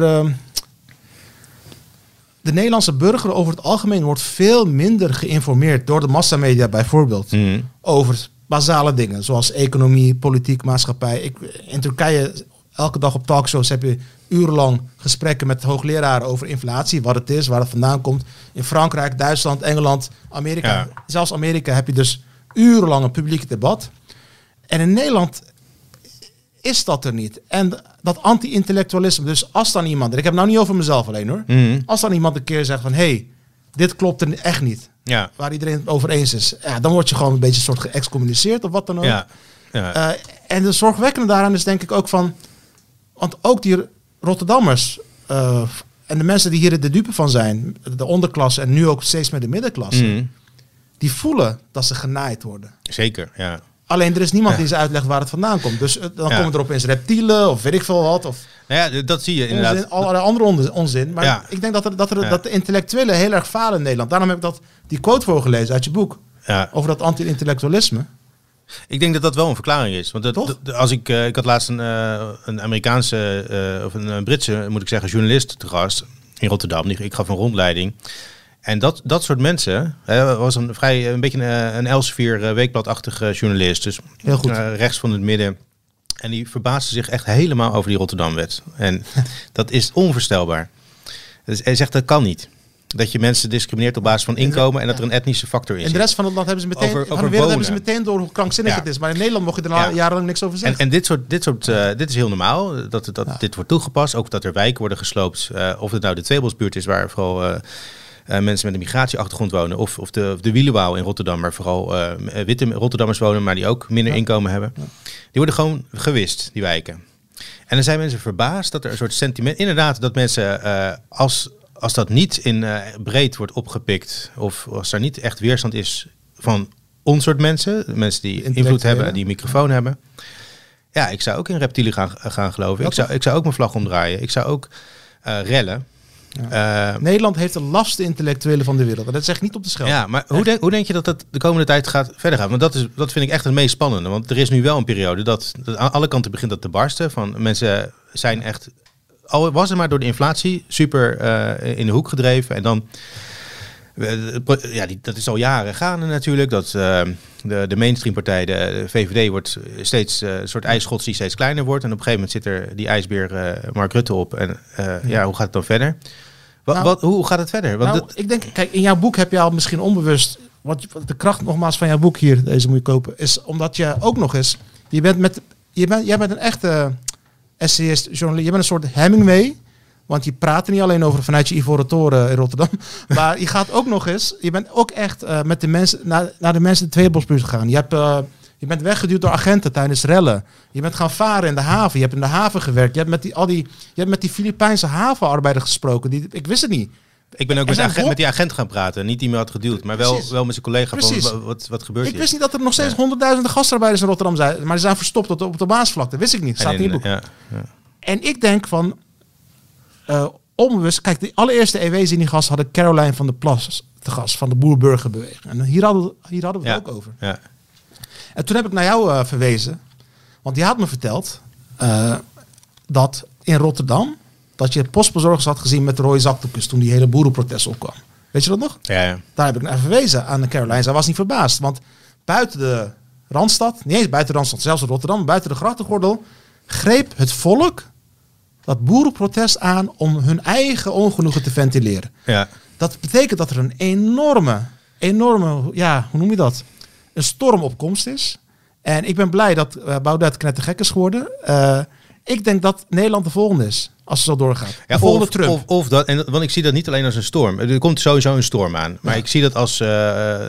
de Nederlandse burger over het algemeen wordt veel minder geïnformeerd door de massamedia bijvoorbeeld Mhm. over basale dingen zoals economie, politiek, maatschappij. Ik, in Turkije, elke dag op talkshows heb je urenlang gesprekken met hoogleraren over inflatie, wat het is, waar het vandaan komt. In Frankrijk, Duitsland, Engeland, Amerika, Ja. zelfs Amerika heb je dus urenlang een publiek debat. En in Nederland is dat er niet. En dat anti-intellectualisme, dus als dan iemand, ik heb het nou niet over mezelf alleen hoor, Mhm. als dan iemand een keer zegt van hé, hey, dit klopt er echt niet ja, waar iedereen het over eens is. Ja, dan word je gewoon een beetje soort geëxcommuniceerd of wat dan ook. ja, ja. Eh, en de zorgwekkende daaraan is denk ik ook van... Want ook die Rotterdammers eh, en de mensen die hier de dupe van zijn... de onderklasse en nu ook steeds meer de middenklasse... Mhm. die voelen dat ze genaaid worden. Zeker, ja. Alleen er is niemand Ja. die ze uitlegt waar het vandaan komt. Dus eh, dan Ja. komen er opeens reptielen of weet ik veel wat. Of Nou ja, dat zie je inderdaad. onzin, allerlei andere onzin. onzin. Maar Ja. ik denk dat, er, dat, er, dat de intellectuelen heel erg falen in Nederland. Daarom heb ik dat, die quote voorgelezen uit je boek. Ja. Over dat anti-intellectualisme. Ik denk dat dat wel een verklaring is. Want dat, als ik, eh, ik had laatst een, eh, een Amerikaanse, eh, of een, een Britse, moet ik zeggen, journalist te gast in Rotterdam. Ik gaf een rondleiding. En dat, dat soort mensen, hè, was een vrij, een beetje een, een Elsevier weekbladachtige journalist. Dus Heel goed. rechts van het midden. En die verbaasde zich echt helemaal over die Rotterdamwet. En dat is onvoorstelbaar. Dus hij zegt dat kan niet. Dat je mensen discrimineert op basis van inkomen en dat er een etnische factor in In de rest van het land hebben ze meteen, Over- over de wereld hebben ze meteen door hoe krankzinnig Ja. het is. Maar in Nederland mocht je er al Ja. jarenlang niks over En, zeggen. en dit, soort, dit, soort, eh, dit is heel normaal, dat, dat Ja. dit wordt toegepast. Ook dat er wijken worden gesloopt. eh, of het nou de Tweebosbuurt is, waar vooral eh, mensen met een migratieachtergrond wonen. Of, of de, de Wielenwouw in Rotterdam, waar vooral witte Rotterdammers wonen, maar die ook minder inkomen hebben. Die worden gewoon gewist, die wijken. En dan zijn mensen verbaasd dat er een soort sentiment... Inderdaad, dat mensen, als, als dat niet in eh, breed wordt opgepikt... of als er niet echt weerstand is van ons soort mensen... mensen die invloed hebben, die een microfoon hebben... Ja, ik zou ook in reptielen gaan, gaan geloven. Ik zou, ik zou ook mijn vlag omdraaien. Ik zou ook eh, rellen. Ja, Nederland heeft de lafste intellectuelen van de wereld. En dat zeg ik niet op de schel. ja, maar hoe denk, hoe denk je dat dat de komende tijd gaat verder gaan? Want dat, is, dat vind ik echt het meest spannende. Want er is nu wel een periode dat, dat aan alle kanten begint dat te barsten. Van mensen zijn echt, al was het maar door de inflatie, super eh, in de hoek gedreven. En dan, ja, die, dat is al jaren gaande natuurlijk. Dat eh, de, de mainstreampartij, de, de VVD, wordt steeds eh, een soort ijsschots die steeds kleiner wordt. En op een gegeven moment zit er die ijsbeer Mark Rutte op. En eh, ja, hoe gaat het dan verder? Wat, Nou, wat, hoe gaat het verder? Want nou, ik denk, kijk, in jouw boek heb je al misschien onbewust. Want je- de kracht nogmaals van jouw boek hier, deze moet je kopen, is omdat je ook nog eens. Je bent met. Je bent, jij bent een echte essayist, journalist. Je bent een soort Hemingway. Want je praat er niet alleen over vanuit je Ivoren Toren in Rotterdam. Maar je gaat ook nog eens. Je bent ook echt eh, met de mensen naar, naar de mensen in de Tweebosbuurt gegaan. Je, hebt, eh, je bent weggeduwd door agenten tijdens rellen. Je bent gaan varen in de haven. Je hebt in de haven gewerkt. Je hebt met die, al die, je hebt met die Filipijnse havenarbeiders gesproken. Die, ik wist het niet. Ik ben ook met, agent, met die agent gaan praten. Niet die me had geduwd, maar wel, Precies. wel met zijn collega. Precies. Van, wa- wat, wat gebeurt Ik hier? wist niet dat er nog steeds honderdduizenden gastarbeiders in Rotterdam zijn. Maar die zijn verstopt op de, op de Maasvlakte. Wist ik niet. Staat En in in- boek. ja, ja. En ik denk van... eh, onbewust... Kijk, de allereerste EW's in die gast hadden Caroline van der Plas te gast. Van de Boer-Burgerbeweging. En hier hadden, we- hier hadden we het Ja. ook over. Ja. En toen heb ik naar jou eh, verwezen. Want die had me verteld... eh, dat in Rotterdam... dat je postbezorgers had gezien met rode zakdoekjes... toen die hele boerenprotest opkwam. Weet je dat nog? Ja, ja. Daar heb ik naar verwezen aan Caroline. Zij was niet verbaasd. Want buiten de Randstad, niet eens buiten de Randstad, zelfs in Rotterdam, buiten de grachtengordel, greep het volk dat boerenprotest aan om hun eigen ongenoegen te ventileren. ja. Dat betekent dat er een enorme, enorme, ja, hoe noem je dat? Een storm op komst is. En ik ben blij dat uh, Baudet knettergek is geworden. Uh, ik denk dat Nederland de volgende is, als het zo doorgaat. De Ja, volgende of, Trump. Of, of dat, en, want ik zie dat niet alleen als een storm. Er komt sowieso een storm aan. Maar Ja. ik zie dat als uh,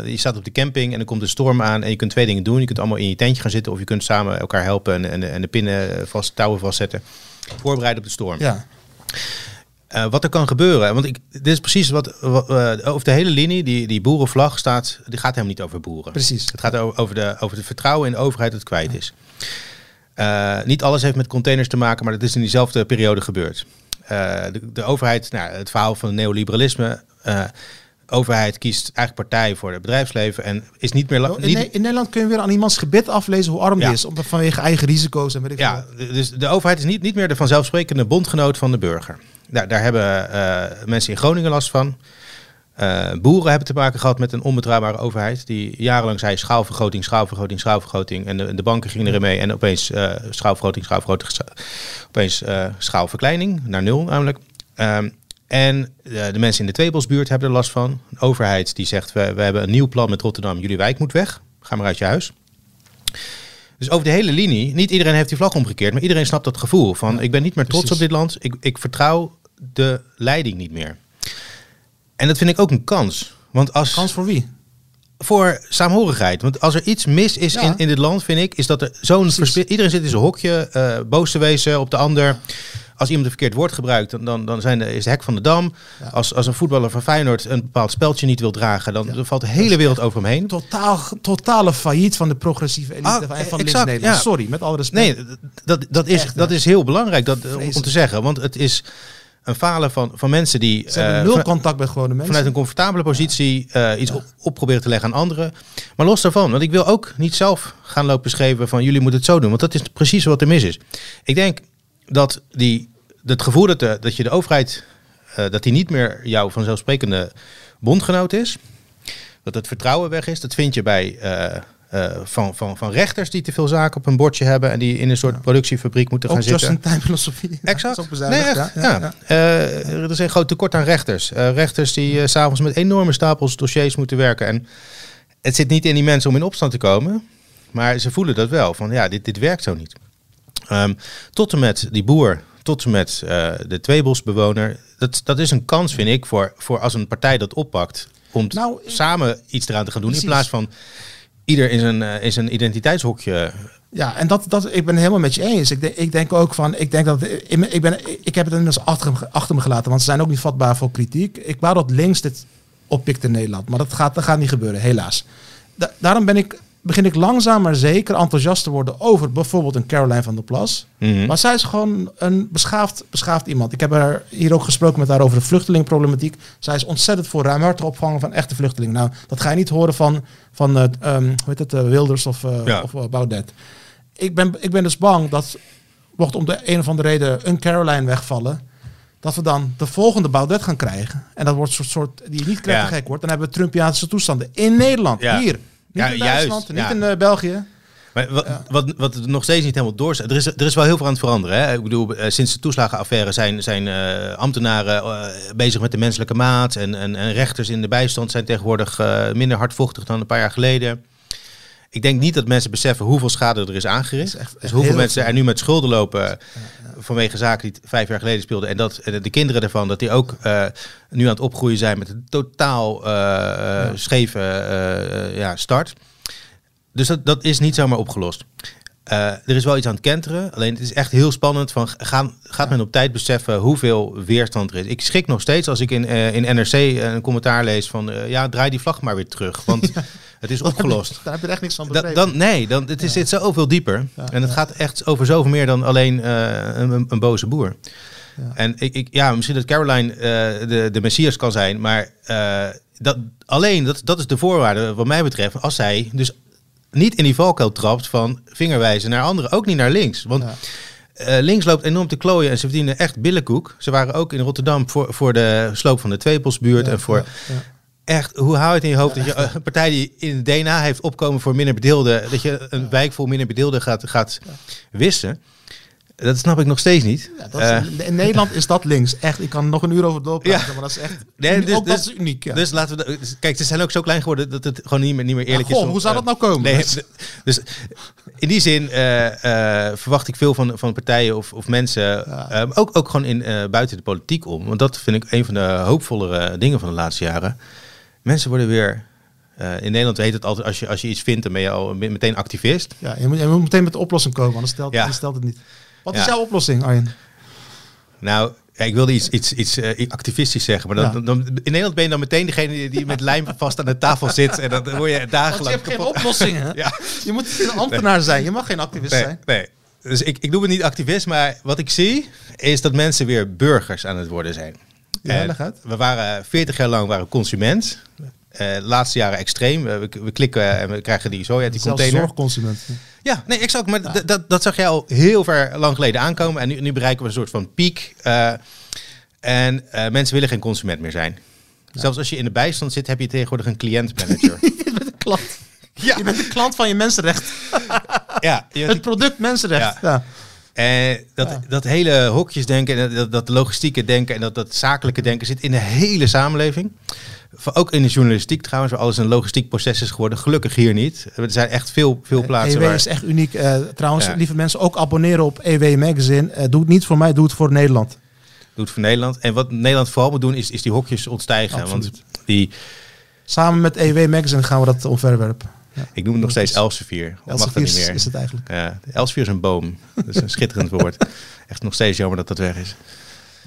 je staat op de camping en er komt een storm aan. En je kunt twee dingen doen. Je kunt allemaal in je tentje gaan zitten. Of je kunt samen elkaar helpen en, en, en de pinnen vast, touwen vastzetten. Voorbereiden op de storm. ja. Uh, wat er kan gebeuren. Want ik, dit is precies wat, wat uh, over de hele linie, die, die boerenvlag staat, die gaat helemaal niet over boeren. Precies. Het gaat over, de, over het vertrouwen in de overheid dat het kwijt is. Eh, niet alles heeft met containers te maken, maar dat is in diezelfde periode gebeurd. Eh, de, de, overheid, nou, het verhaal van het neoliberalisme. Uh, overheid kiest eigenlijk partij voor het bedrijfsleven en is niet meer. In, niet... in, Nederland kun je weer aan iemands gebit aflezen hoe arm die is, vanwege eigen risico's en weet ik Ja, dus de overheid is niet, niet meer de vanzelfsprekende bondgenoot van de burger. Daar, daar hebben mensen in Groningen last van. Uh, boeren hebben te maken gehad met een onbetrouwbare overheid. Die jarenlang zei schaalvergroting, schaalvergroting, schaalvergroting. En de, de banken gingen erin mee. En opeens uh, schaalvergroting, schaalvergroting. Opeens uh, schaalverkleining, naar nul namelijk. Um, en de mensen in de Tweebosbuurt hebben er last van. Een overheid die zegt, we, we hebben een nieuw plan met Rotterdam. Jullie wijk moet weg. Ga maar uit je huis. Dus over de hele linie, niet iedereen heeft die vlag omgekeerd. Maar iedereen snapt dat gevoel van, ik ben niet meer trots Precies. op dit land. Ik, ik vertrouw de leiding niet meer. En dat vind ik ook een kans. Want als, kans voor wie? Voor saamhorigheid. Want als er iets mis is in, in dit land, vind ik, is dat er zo'n Iedereen zit in zijn hokje, uh, boos te wezen op de ander. Als iemand een verkeerd woord gebruikt, dan, dan, dan zijn de, is de hek van de dam. Als, als een voetballer van Feyenoord een bepaald speldje niet wil dragen, dan, valt de hele wereld over hem heen. Totaal, totale failliet van de progressieve elite ah, en van exact, Nederland. Sorry, met alle respect. Nee, dat, dat, is, dat is heel belangrijk dat, om te zeggen. Want het is een falen van, van mensen die... Ze hebben uh, nul contact met gewone mensen. Vanuit een comfortabele positie uh, iets op, proberen te leggen aan anderen. Maar los daarvan, want ik wil ook niet zelf gaan lopen schrijven van jullie moeten het zo doen. Want dat is precies wat er mis is. Ik denk dat die, het gevoel dat, de, dat je de overheid, uh, dat die niet meer jouw vanzelfsprekende bondgenoot is. Dat het vertrouwen weg is. Dat vind je bij uh, van, van, van rechters die te veel zaken op een bordje hebben en die in een soort productiefabriek moeten gaan zitten. Ook just filosofie. Exact. Nee, echt, ja. Uh, er is een groot tekort aan rechters. Uh, rechters die s s'avonds met enorme stapels dossiers moeten werken. En het zit niet in die mensen om in opstand te komen, maar ze voelen dat wel. Van ja, dit, dit werkt zo niet. Um, tot en met die boer, tot en met de tweebosbewoner. Dat, dat is een kans, vind ik, voor, voor als een partij dat oppakt. Om nou, samen iets eraan te gaan doen. In plaats van ieder in zijn, in zijn identiteitshokje. Ja, en dat, dat, ik ben helemaal met je eens. Ik, denk, ik denk ook van, ik denk dat, ik, ben, ik heb het inmiddels achter, achter me gelaten, want ze zijn ook niet vatbaar voor kritiek. Ik wou dat links dit oppikt in Nederland, maar dat gaat, dat gaat niet gebeuren, helaas. daarom ben ik begin ik langzaam maar zeker enthousiast te worden over bijvoorbeeld een Caroline van der Plas. Mhm. Maar zij is gewoon een beschaafd, beschaafd iemand. Ik heb haar hier ook gesproken met haar over de vluchtelingenproblematiek. Zij is ontzettend voor ruimhartig opvangen van echte vluchtelingen. Nou, dat ga je niet horen van, van uh, um, hoe heet het, uh, Wilders of, uh, ja. of Baudet. Ik ben, ik ben dus bang dat, mocht om de een of andere reden een Caroline wegvallen dat we dan de volgende Baudet gaan krijgen. En dat wordt een soort, soort die niet krijgt gek wordt. Dan hebben we Trumpiaanse toestanden in Nederland, hier. Niet ja, in Duitsland, juist, niet in uh, België. Maar wat, wat, wat nog steeds niet helemaal door er is, er is wel heel veel aan het veranderen. Hè? Ik bedoel, eh, sinds de toeslagenaffaire zijn, zijn uh, ambtenaren uh, bezig met de menselijke maat. En, en, en, rechters in de bijstand zijn tegenwoordig minder hardvochtig dan een paar jaar geleden. Ik denk niet dat mensen beseffen hoeveel schade er is aangericht. Echt, dus hoeveel mensen er nu met schulden lopen vanwege zaken die vijf jaar geleden speelden. En dat de kinderen ervan, dat die ook nu aan het opgroeien zijn met een totaal ja. scheve ja, start. Dus dat, dat is niet zomaar opgelost. Uh, er is wel iets aan het kenteren. Alleen het is echt heel spannend. Van, gaan, gaat men op tijd beseffen hoeveel weerstand er is? Ik schrik nog steeds als ik in, uh, in NRC een commentaar lees van... Uh, ja, draai die vlag maar weer terug. Want het is opgelost. Daar heb je echt niks van begrepen. dan, nee, dan, het is, zit zoveel dieper. En het gaat echt over zoveel meer dan alleen een, een, boze boer. En ik, ik, ja, misschien dat Caroline de, de Messias kan zijn. Maar dat, alleen, dat, dat is de voorwaarde wat mij betreft. Als zij dus niet in die valkuil trapt van vingerwijzen naar anderen. Ook niet naar links. Want uh, links loopt enorm te klooien en ze verdienen echt billenkoek. Ze waren ook in Rotterdam voor, voor de sloop van de Tweepelsbuurt. en voor echt, hoe hou je het in je hoofd dat je een partij die in het DNA heeft opkomen voor minder bedeelden, dat je een wijk vol minder bedeelden gaat, gaat wissen. Dat snap ik nog steeds niet. Ja, dat is, uh, in Nederland is dat links. Echt, ik kan nog een uur over doorpraten, ja. maar dat is echt nee, dus, dat is uniek. Ja. Dus laten we... Kijk, ze zijn ook zo klein geworden dat het gewoon niet meer, niet meer eerlijk goh, is. hoe zou dat nou komen? Nee, dus in die zin uh, uh, verwacht ik veel van, van partijen of, of mensen, ook, ook gewoon in, buiten de politiek om. Want dat vind ik een van de hoopvollere dingen van de laatste jaren. Mensen worden weer in Nederland heet het altijd, als je, als je iets vindt, dan ben je al meteen activist. Ja, je moet, je moet meteen met de oplossing komen, anders stelt, ja. stelt het niet. Wat is jouw oplossing, Arjen? Nou, ik wilde iets, iets, iets uh, activistisch zeggen, maar dan, dan, in Nederland ben je dan meteen degene die, met lijm vast aan de tafel zit en dan word je dagenlang... Want je hebt geen oplossingen. ja. Je moet een ambtenaar zijn, je mag geen activist nee, zijn. Nee, Dus ik, ik noem het niet activist, maar wat ik zie is dat mensen weer burgers aan het worden zijn. Ja, we waren 40 jaar lang waren consument. Eh, de laatste jaren extreem. We, we- we klikken en we krijgen die zooi uit die Zelfs container. zorgconsument. Ja, nee, exact. Maar d- dat, dat zag jij al heel ver lang geleden aankomen. En nu, nu bereiken we een soort van piek. eh, en eh, mensen willen geen consument meer zijn. Zelfs als je in de bijstand zit, heb je tegenwoordig een cliëntmanager. Je bent een klant. ja, Je bent een klant van je mensenrecht. ja, Het product mensenrecht. Ja. En dat, Ja. dat hele hokjesdenken, en dat, dat logistieke denken en dat, dat zakelijke denken zit in de hele samenleving. Ook in de journalistiek trouwens, waar alles een logistiek proces is geworden. Gelukkig hier niet. Er zijn echt veel, veel plaatsen EW waar... is echt uniek. Eh, trouwens, Ja. lieve mensen, ook abonneren op EW Magazine. Eh, doe het niet voor mij, doe het voor Nederland. doet voor Nederland. En wat Nederland vooral moet doen, is, is die hokjes ontstijgen. Absoluut. Want die, Samen met EW Magazine gaan we dat omverwerpen. Ja. ik noem het nog steeds Elsevier. Dat mag dat Elsevier niet is, meer. is het eigenlijk. Ja, Elsevier is een boom. Dat is een schitterend woord. Echt nog steeds jammer dat dat weg is.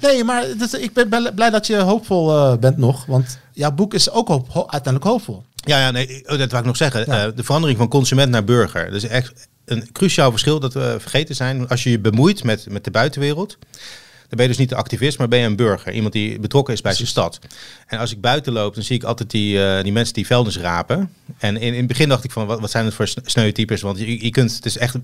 Nee, maar ik ben blij- dat je hoopvol eh, bent nog. Want jouw boek is ook hoop, ho- uiteindelijk hoopvol. Ja, ja nee, oh, dat wou ik nog zeggen. Ja. Eh, de verandering van consument naar burger. Dat is echt een cruciaal verschil dat we vergeten zijn. Als je je bemoeit met, met de buitenwereld, ben je dus niet de activist, maar ben je een burger. Iemand die betrokken is bij zijn stad. En als ik buiten loop, dan zie ik altijd die, eh, die mensen die vuilnis rapen. En in, in het begin dacht ik van, wat, wat zijn het voor sne- sneuwe types? Want je, je kunt, het is echt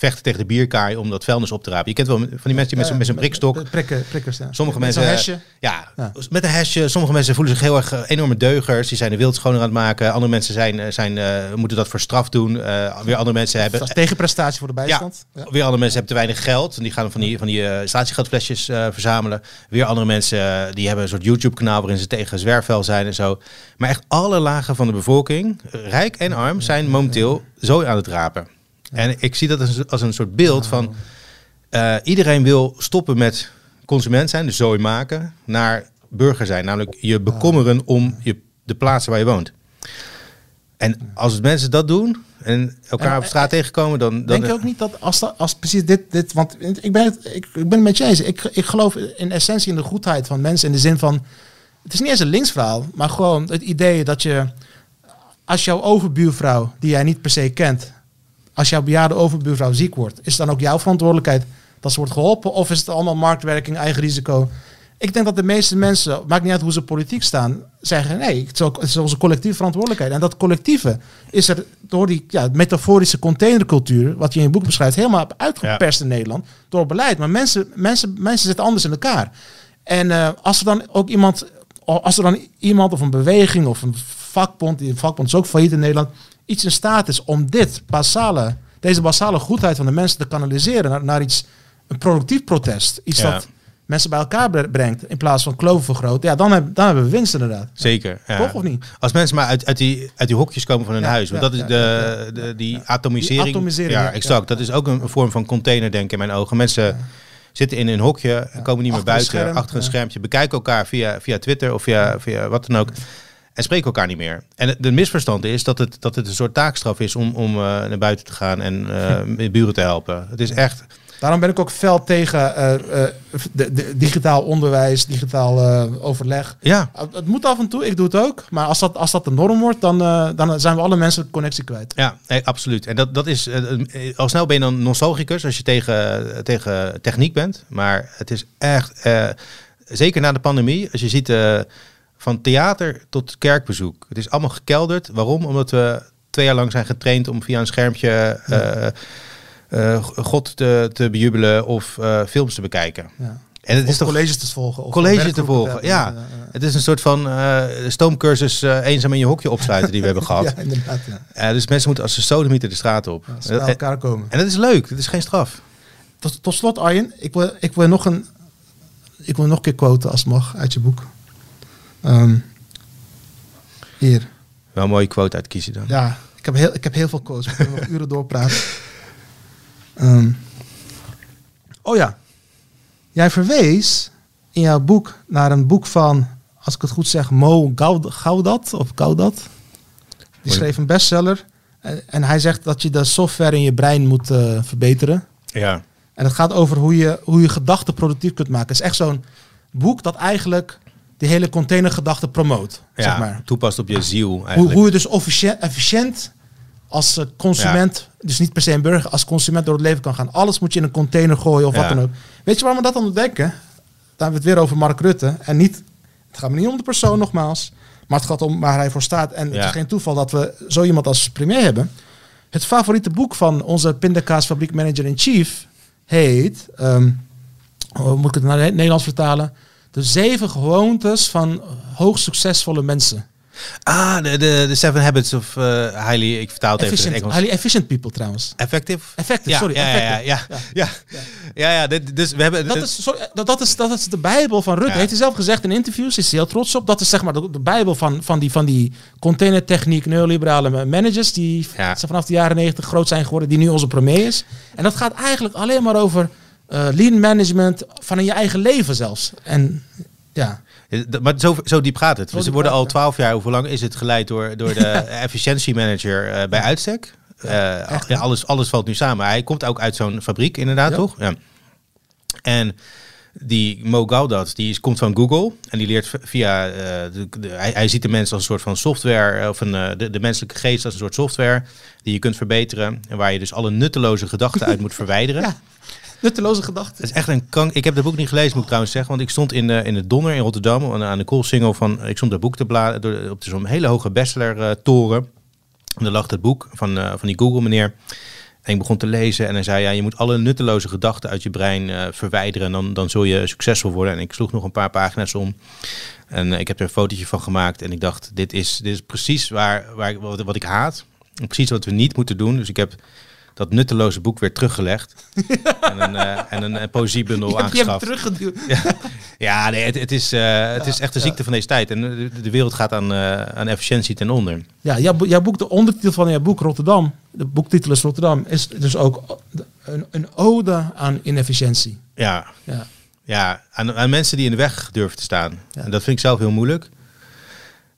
vechten tegen de bierkaai om dat vuilnis op te rapen. Je kent wel van die mensen die met, zo'n- met zo'n prikstok. Met Prikken, prikkers, ja. Sommige Met mensen, hesje. ja, Ja. met een hesje. Sommige mensen voelen zich heel erg eh, enorme deugers. Die zijn de wild schoner aan het maken. Andere mensen zijn, eh, zijn, eh, moeten dat voor straf doen. Weer andere mensen hebben... Dat is tegenprestatie voor de bijstand. Ja. Weer andere mensen hebben te weinig geld. En die gaan van die, van die eh, statiegeldflesjes verzamelen. Weer andere mensen die hebben een soort YouTube-kanaal waarin ze tegen zwerfvuil zijn en zo. Maar echt alle lagen van de bevolking, rijk en arm, zijn momenteel zo aan het rapen. En ik zie dat als, een- als een soort beeld van... eh, iedereen wil stoppen met consument zijn, dus zooi maken, naar burger zijn. Namelijk je bekommeren om je, de plaatsen waar je woont. En als mensen dat doen en elkaar En- op straat tegenkomen, dan... dan Denk je ook niet dat als, dat, als precies dit, dit want ik ben, het, ik, ik ben het met je eens. Ik, ik geloof in essentie in de goedheid van mensen in de zin van, het is niet eens een linksverhaal, maar gewoon het idee dat je, als jouw overbuurvrouw, die jij niet per se kent, als jouw bejaarde overbuurvrouw ziek wordt, is het dan ook jouw verantwoordelijkheid dat ze wordt geholpen of is het allemaal marktwerking, eigen risico? Ik denk dat de meeste mensen, maakt niet uit hoe ze politiek staan, zeggen nee, het is, ook, het is onze collectieve verantwoordelijkheid. En dat collectieve is er door die ja, metaforische containercultuur, wat je in je boek beschrijft, helemaal uitgeperst in Nederland door beleid. Maar mensen, mensen, mensen zitten anders in elkaar. En eh, als er dan ook iemand, als er dan iemand of een beweging of een vakbond, die vakbond is ook failliet in Nederland, iets in staat is om dit basale, deze basale goedheid van de mensen te kanaliseren naar, naar iets, een productief protest. Iets Ja. dat mensen bij elkaar bre- brengt in plaats van kloven vergroten. Ja, dan, heb, dan hebben we winst inderdaad. Zeker. Ja. Toch of niet? Als mensen maar uit, uit, die, uit die hokjes komen van hun Ja, huis. Want ja, dat is de, die atomisering. Die atomisering, ja, exact. Dat is ook een vorm van container, in mijn ogen. Mensen zitten in een hokje, en komen niet meer een buiten, scherm, achter een schermpje, bekijken elkaar via, via Twitter of via, via wat dan ook. En spreken elkaar niet meer. En het- de misverstand is dat het, dat het een soort taakstraf is om, om eh, naar buiten te gaan en eh buren te helpen. Het is echt. Daarom ben ik ook fel tegen eh, de, de, digitaal onderwijs, digitaal overleg. Ja, Het moet af en toe, ik doe het ook. Maar als dat, als dat de norm wordt, dan, dan zijn we alle mensen de connectie kwijt. Ja, nee, absoluut. En dat, dat is, al snel ben je dan nostalgicus als je tegen, tegen techniek bent. Maar het is echt, zeker na de pandemie, als je ziet van theater tot kerkbezoek. Het is allemaal gekelderd. Waarom? Omdat we twee jaar lang zijn getraind om via een schermpje eh, eh, God te, te bejubelen of eh, films te bekijken. Ja. En het Of is toch colleges te volgen. Of college te volgen, hebben. ja. Het is een soort van stoomcursus eenzaam in je hokje opsluiten die we hebben gehad. Ja, inderdaad. Dus mensen moeten als ze sodemieter de straat op. Ze elkaar komen. en dat is leuk, dat is geen straf. Tot, tot slot, Arjen, ik wil, ik wil nog een. Ik wil nog een keer quoten als het mag uit je boek. Ehm, hier. Wel een mooie quote uitkiezen dan. Ja, ik heb heel, ik heb heel veel quotes. We kunnen nog uren doorpraten. Ehm, oh ja. Jij verwees in jouw boek naar een boek van, als ik het goed zeg, Mo Gaudat of Gaudat. Die schreef een bestseller. En, en hij zegt dat je de software in je brein moet eh, verbeteren. Ja, En het gaat over hoe je, hoe je gedachten productief kunt maken. Het is echt zo'n boek dat eigenlijk die hele containergedachte promoot. ja zeg maar. toepast op je ziel Hoe, eigenlijk. hoe je dus efficiënt, als eh, consument, dus niet per se een burger, als consument door het leven kan gaan. Alles moet je in een container gooien of wat dan ook. Weet je waarom we dat dan denken? Dan hebben we het weer over Mark Rutte. En niet, het gaat me niet om de persoon nogmaals, maar het gaat om waar hij voor staat. En het is geen toeval dat we zo iemand als premier hebben. Het favoriete boek van onze pindakaasfabriek manager in chief heet, ehm, hoe moet ik het naar het Nederlands vertalen? De zeven gewoontes van hoog succesvolle mensen. Ah, de, de, de Seven Habits of eh, Highly... Ik vertaal het even in Engels. highly efficient people trouwens. Effective? Effective, Ja, sorry. ja, ja, effective. ja, ja, ja. Ja, ja, dit- dus we hebben... Dat is, sorry, dat, dat, is, dat is de Bijbel van Rutte. Heeft hij zelf gezegd in interviews. Is hij heel trots op. Dat is zeg maar de, de Bijbel van, van, die, van die containertechniek, neoliberale managers. Die vanaf de jaren negentig groot zijn geworden. Die nu onze premier is. En dat gaat eigenlijk alleen maar over eh, lean management van in je eigen leven zelfs. En ja, Maar zo, zo diep gaat het. Zo Ze worden al twaalf jaar, hoe lang is het geleid door, door de efficiëntiemanager eh bij uitstek? Eh, echt, alles, alles valt nu samen. Hij komt ook uit zo'n fabriek, inderdaad, Ja. toch? Ja. En die Mo Gaudat, die is, komt van Google en die leert via, de, de- hij, hij ziet de mens als een soort van software, of een, de, de menselijke geest als een soort software die je kunt verbeteren en waar je dus alle nutteloze gedachten uit moet verwijderen. Ja. Nutteloze gedachten. Het is echt een kank. Ik heb dat boek niet gelezen, moet ik trouwens zeggen. Want ik stond in de, in de Donner in Rotterdam aan- aan de Koolsingel van. Ik stond dat boek te bladeren op zo'n hele hoge bestseller-toren. en daar lag het boek van, eh, van die Google-meneer. En ik begon te lezen en hij zei: ja, Je moet alle nutteloze gedachten uit je brein eh, verwijderen. En dan, dan zul je succesvol worden. En ik sloeg nog een paar pagina's om. En eh, ik heb er een fotootje van gemaakt. En ik dacht: Dit is, dit is precies waar, waar, wat, wat ik haat. Precies wat we niet moeten doen. Dus ik heb dat nutteloze boek weer teruggelegd. en een, eh, en een, eh, poëziebundel aangeschaft. teruggeduwd. Ja, nee, het, het is, eh, het is echt de ziekte van deze tijd. En de, de wereld gaat aan, aan efficiëntie ten onder. Ja, jouw, bo- jouw boek, de ondertitel van jouw boek Rotterdam, de boektitel is Rotterdam, is dus ook een, een ode aan inefficiëntie. Ja, Ja. ja aan, aan mensen die in de weg durven te staan. Ja. En dat vind ik zelf heel moeilijk.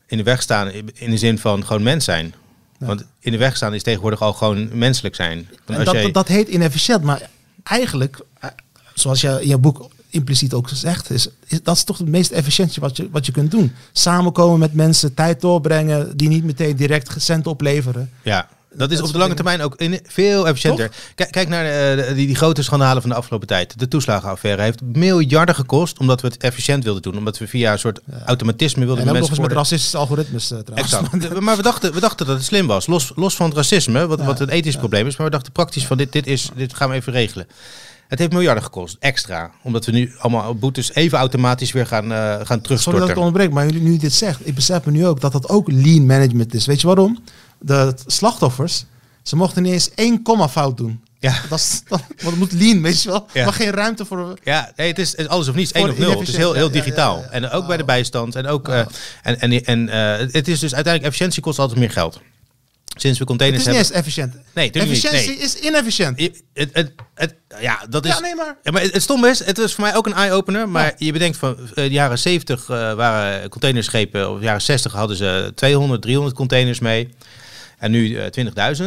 In de weg staan in de zin van gewoon mens zijn. Ja. Want in de weg staan is tegenwoordig al gewoon menselijk zijn. Als dat, jij- dat, heet inefficiënt, maar eigenlijk, eh, zoals je in je boek impliciet ook zegt, is, is dat is toch het meest efficiënte wat je, wat je kunt doen. Samenkomen met mensen, tijd doorbrengen, die niet meteen direct cent opleveren. Ja, dat is Dat op de lange termijn ook in, veel efficiënter. Kijk, kijk naar eh, de- die, die grote schandalen van de afgelopen tijd. De toeslagenaffaire heeft miljarden gekost omdat we het efficiënt wilden doen. Omdat we via een soort automatisme wilden En ook nog mensen eens met racistische algoritmes eh, trouwens. Exact. maar we dachten, we dachten dat het slim was. Los, los van het racisme, wat, Ja, wat een ethisch probleem is. Maar we dachten praktisch van dit, dit, is, dit gaan we even regelen. Het heeft miljarden gekost, extra. Omdat we nu allemaal boetes even automatisch weer gaan, eh gaan Sorry dat ik terugstorten. het onderbreek, maar jullie- nu dit zegt, ik besef me nu ook dat dat ook lean management is. Weet je waarom? De slachtoffers, ze mochten niet eens één komma fout doen. Ja. Dat is, dat, want het moet lean, weet je wel. Ja. Maar geen ruimte voor... Ja, nee, het, is, het is alles of niets, één of nul. Het is heel, heel digitaal. ja, ja. En ook bij de bijstand. En, ook, eh, en, en, en eh, het is dus uiteindelijk, efficiëntie kost altijd meer geld. Sinds we Het containers is niet hebben... eens efficiënt. Nee, natuurlijk niet. Efficiëntie Nee. is inefficiënt. Het, het, het, ja, dat is... Ja, nee, maar... Ja, maar het, het stom is, het was voor mij ook een eye-opener. Maar Ja. je bedenkt van eh, de jaren 70 eh, waren containerschepen, of de jaren 60 hadden ze 200, 300 containers mee. En nu eh 20.000.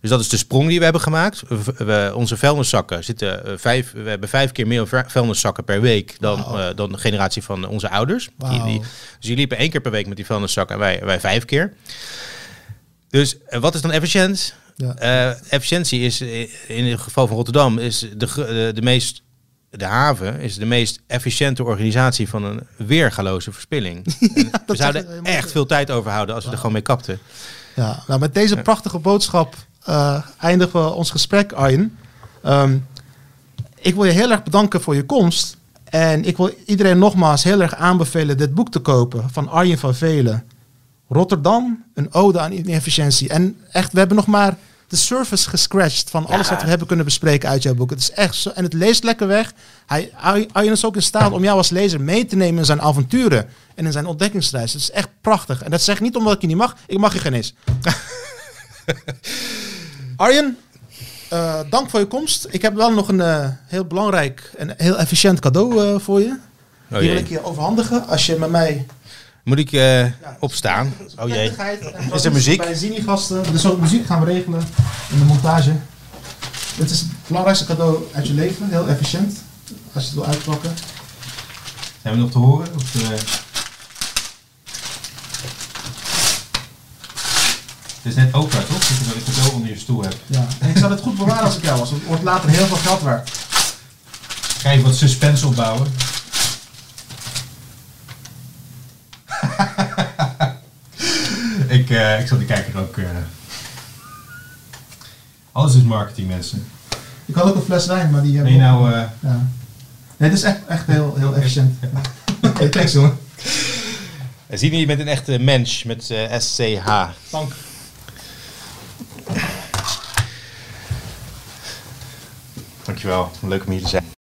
Dus dat is de sprong die we hebben gemaakt. We, onze vuilniszakken zitten eh, vijf, we hebben vijf keer meer vu- vuilniszakken per week dan, eh, dan de generatie van onze ouders. Die, die, dus die liepen één keer per week met die vuilniszakken en wij, wij vijf keer. Dus eh, wat is dan efficiënt? Ja. Eh, efficiëntie is eh, in het geval van Rotterdam is de, de, de meest de haven is de meest efficiënte organisatie van een weergaloze verspilling. We zouden echt veel tijd overhouden als we er gewoon mee kapten. Ja, nou met deze prachtige boodschap eh, eindigen we ons gesprek, Arjen. Ehm, ik wil je heel erg bedanken voor je komst. En ik wil iedereen nogmaals heel erg aanbevelen dit boek te kopen van Arjen van Velen. Rotterdam, een ode aan inefficiëntie. En echt, we hebben nog maar de surface gescratcht van alles Ja. wat we hebben kunnen bespreken uit jouw boek. Het is echt zo, en het leest lekker weg. Hij, Arjen is ook in staat om jou als lezer mee te nemen in zijn avonturen en in zijn ontdekkingsreis. Het is echt prachtig. En dat zeg ik niet omdat ik je niet mag. Ik mag je geen eens. Arjen, eh, dank voor je komst. Ik heb wel nog een eh, heel belangrijk en heel efficiënt cadeau eh, voor je. Oh Die wil ik je overhandigen als je met mij... Moet ik eh, opstaan? Oh jee. Is er muziek? Bij Zini-gasten. Dus ook muziek gaan we regelen in de montage. Dit is het belangrijkste cadeau uit je leven. Heel efficiënt. Als je het wil uitpakken. Zijn we nog te horen? Of, eh, Dit is net Oprah, toch? Dat je wel een cadeau onder je stoel hebt. Ja. En ik zal het goed bewaren als ik jou was. want Het wordt later heel veel geld waard. Ga je wat suspense opbouwen? ik, eh, ik zal die kijker ook... eh, Alles is marketing, mensen. Ik had ook een fles wijn, maar die Ben hebben je we- nou... eh, Ja. Nee, dit is echt, echt heel, heel efficiënt. Oké, thanks jongen. Zien hier met een echte mens, met eh, SCH. Dank. Dankjewel, leuk om hier te zijn.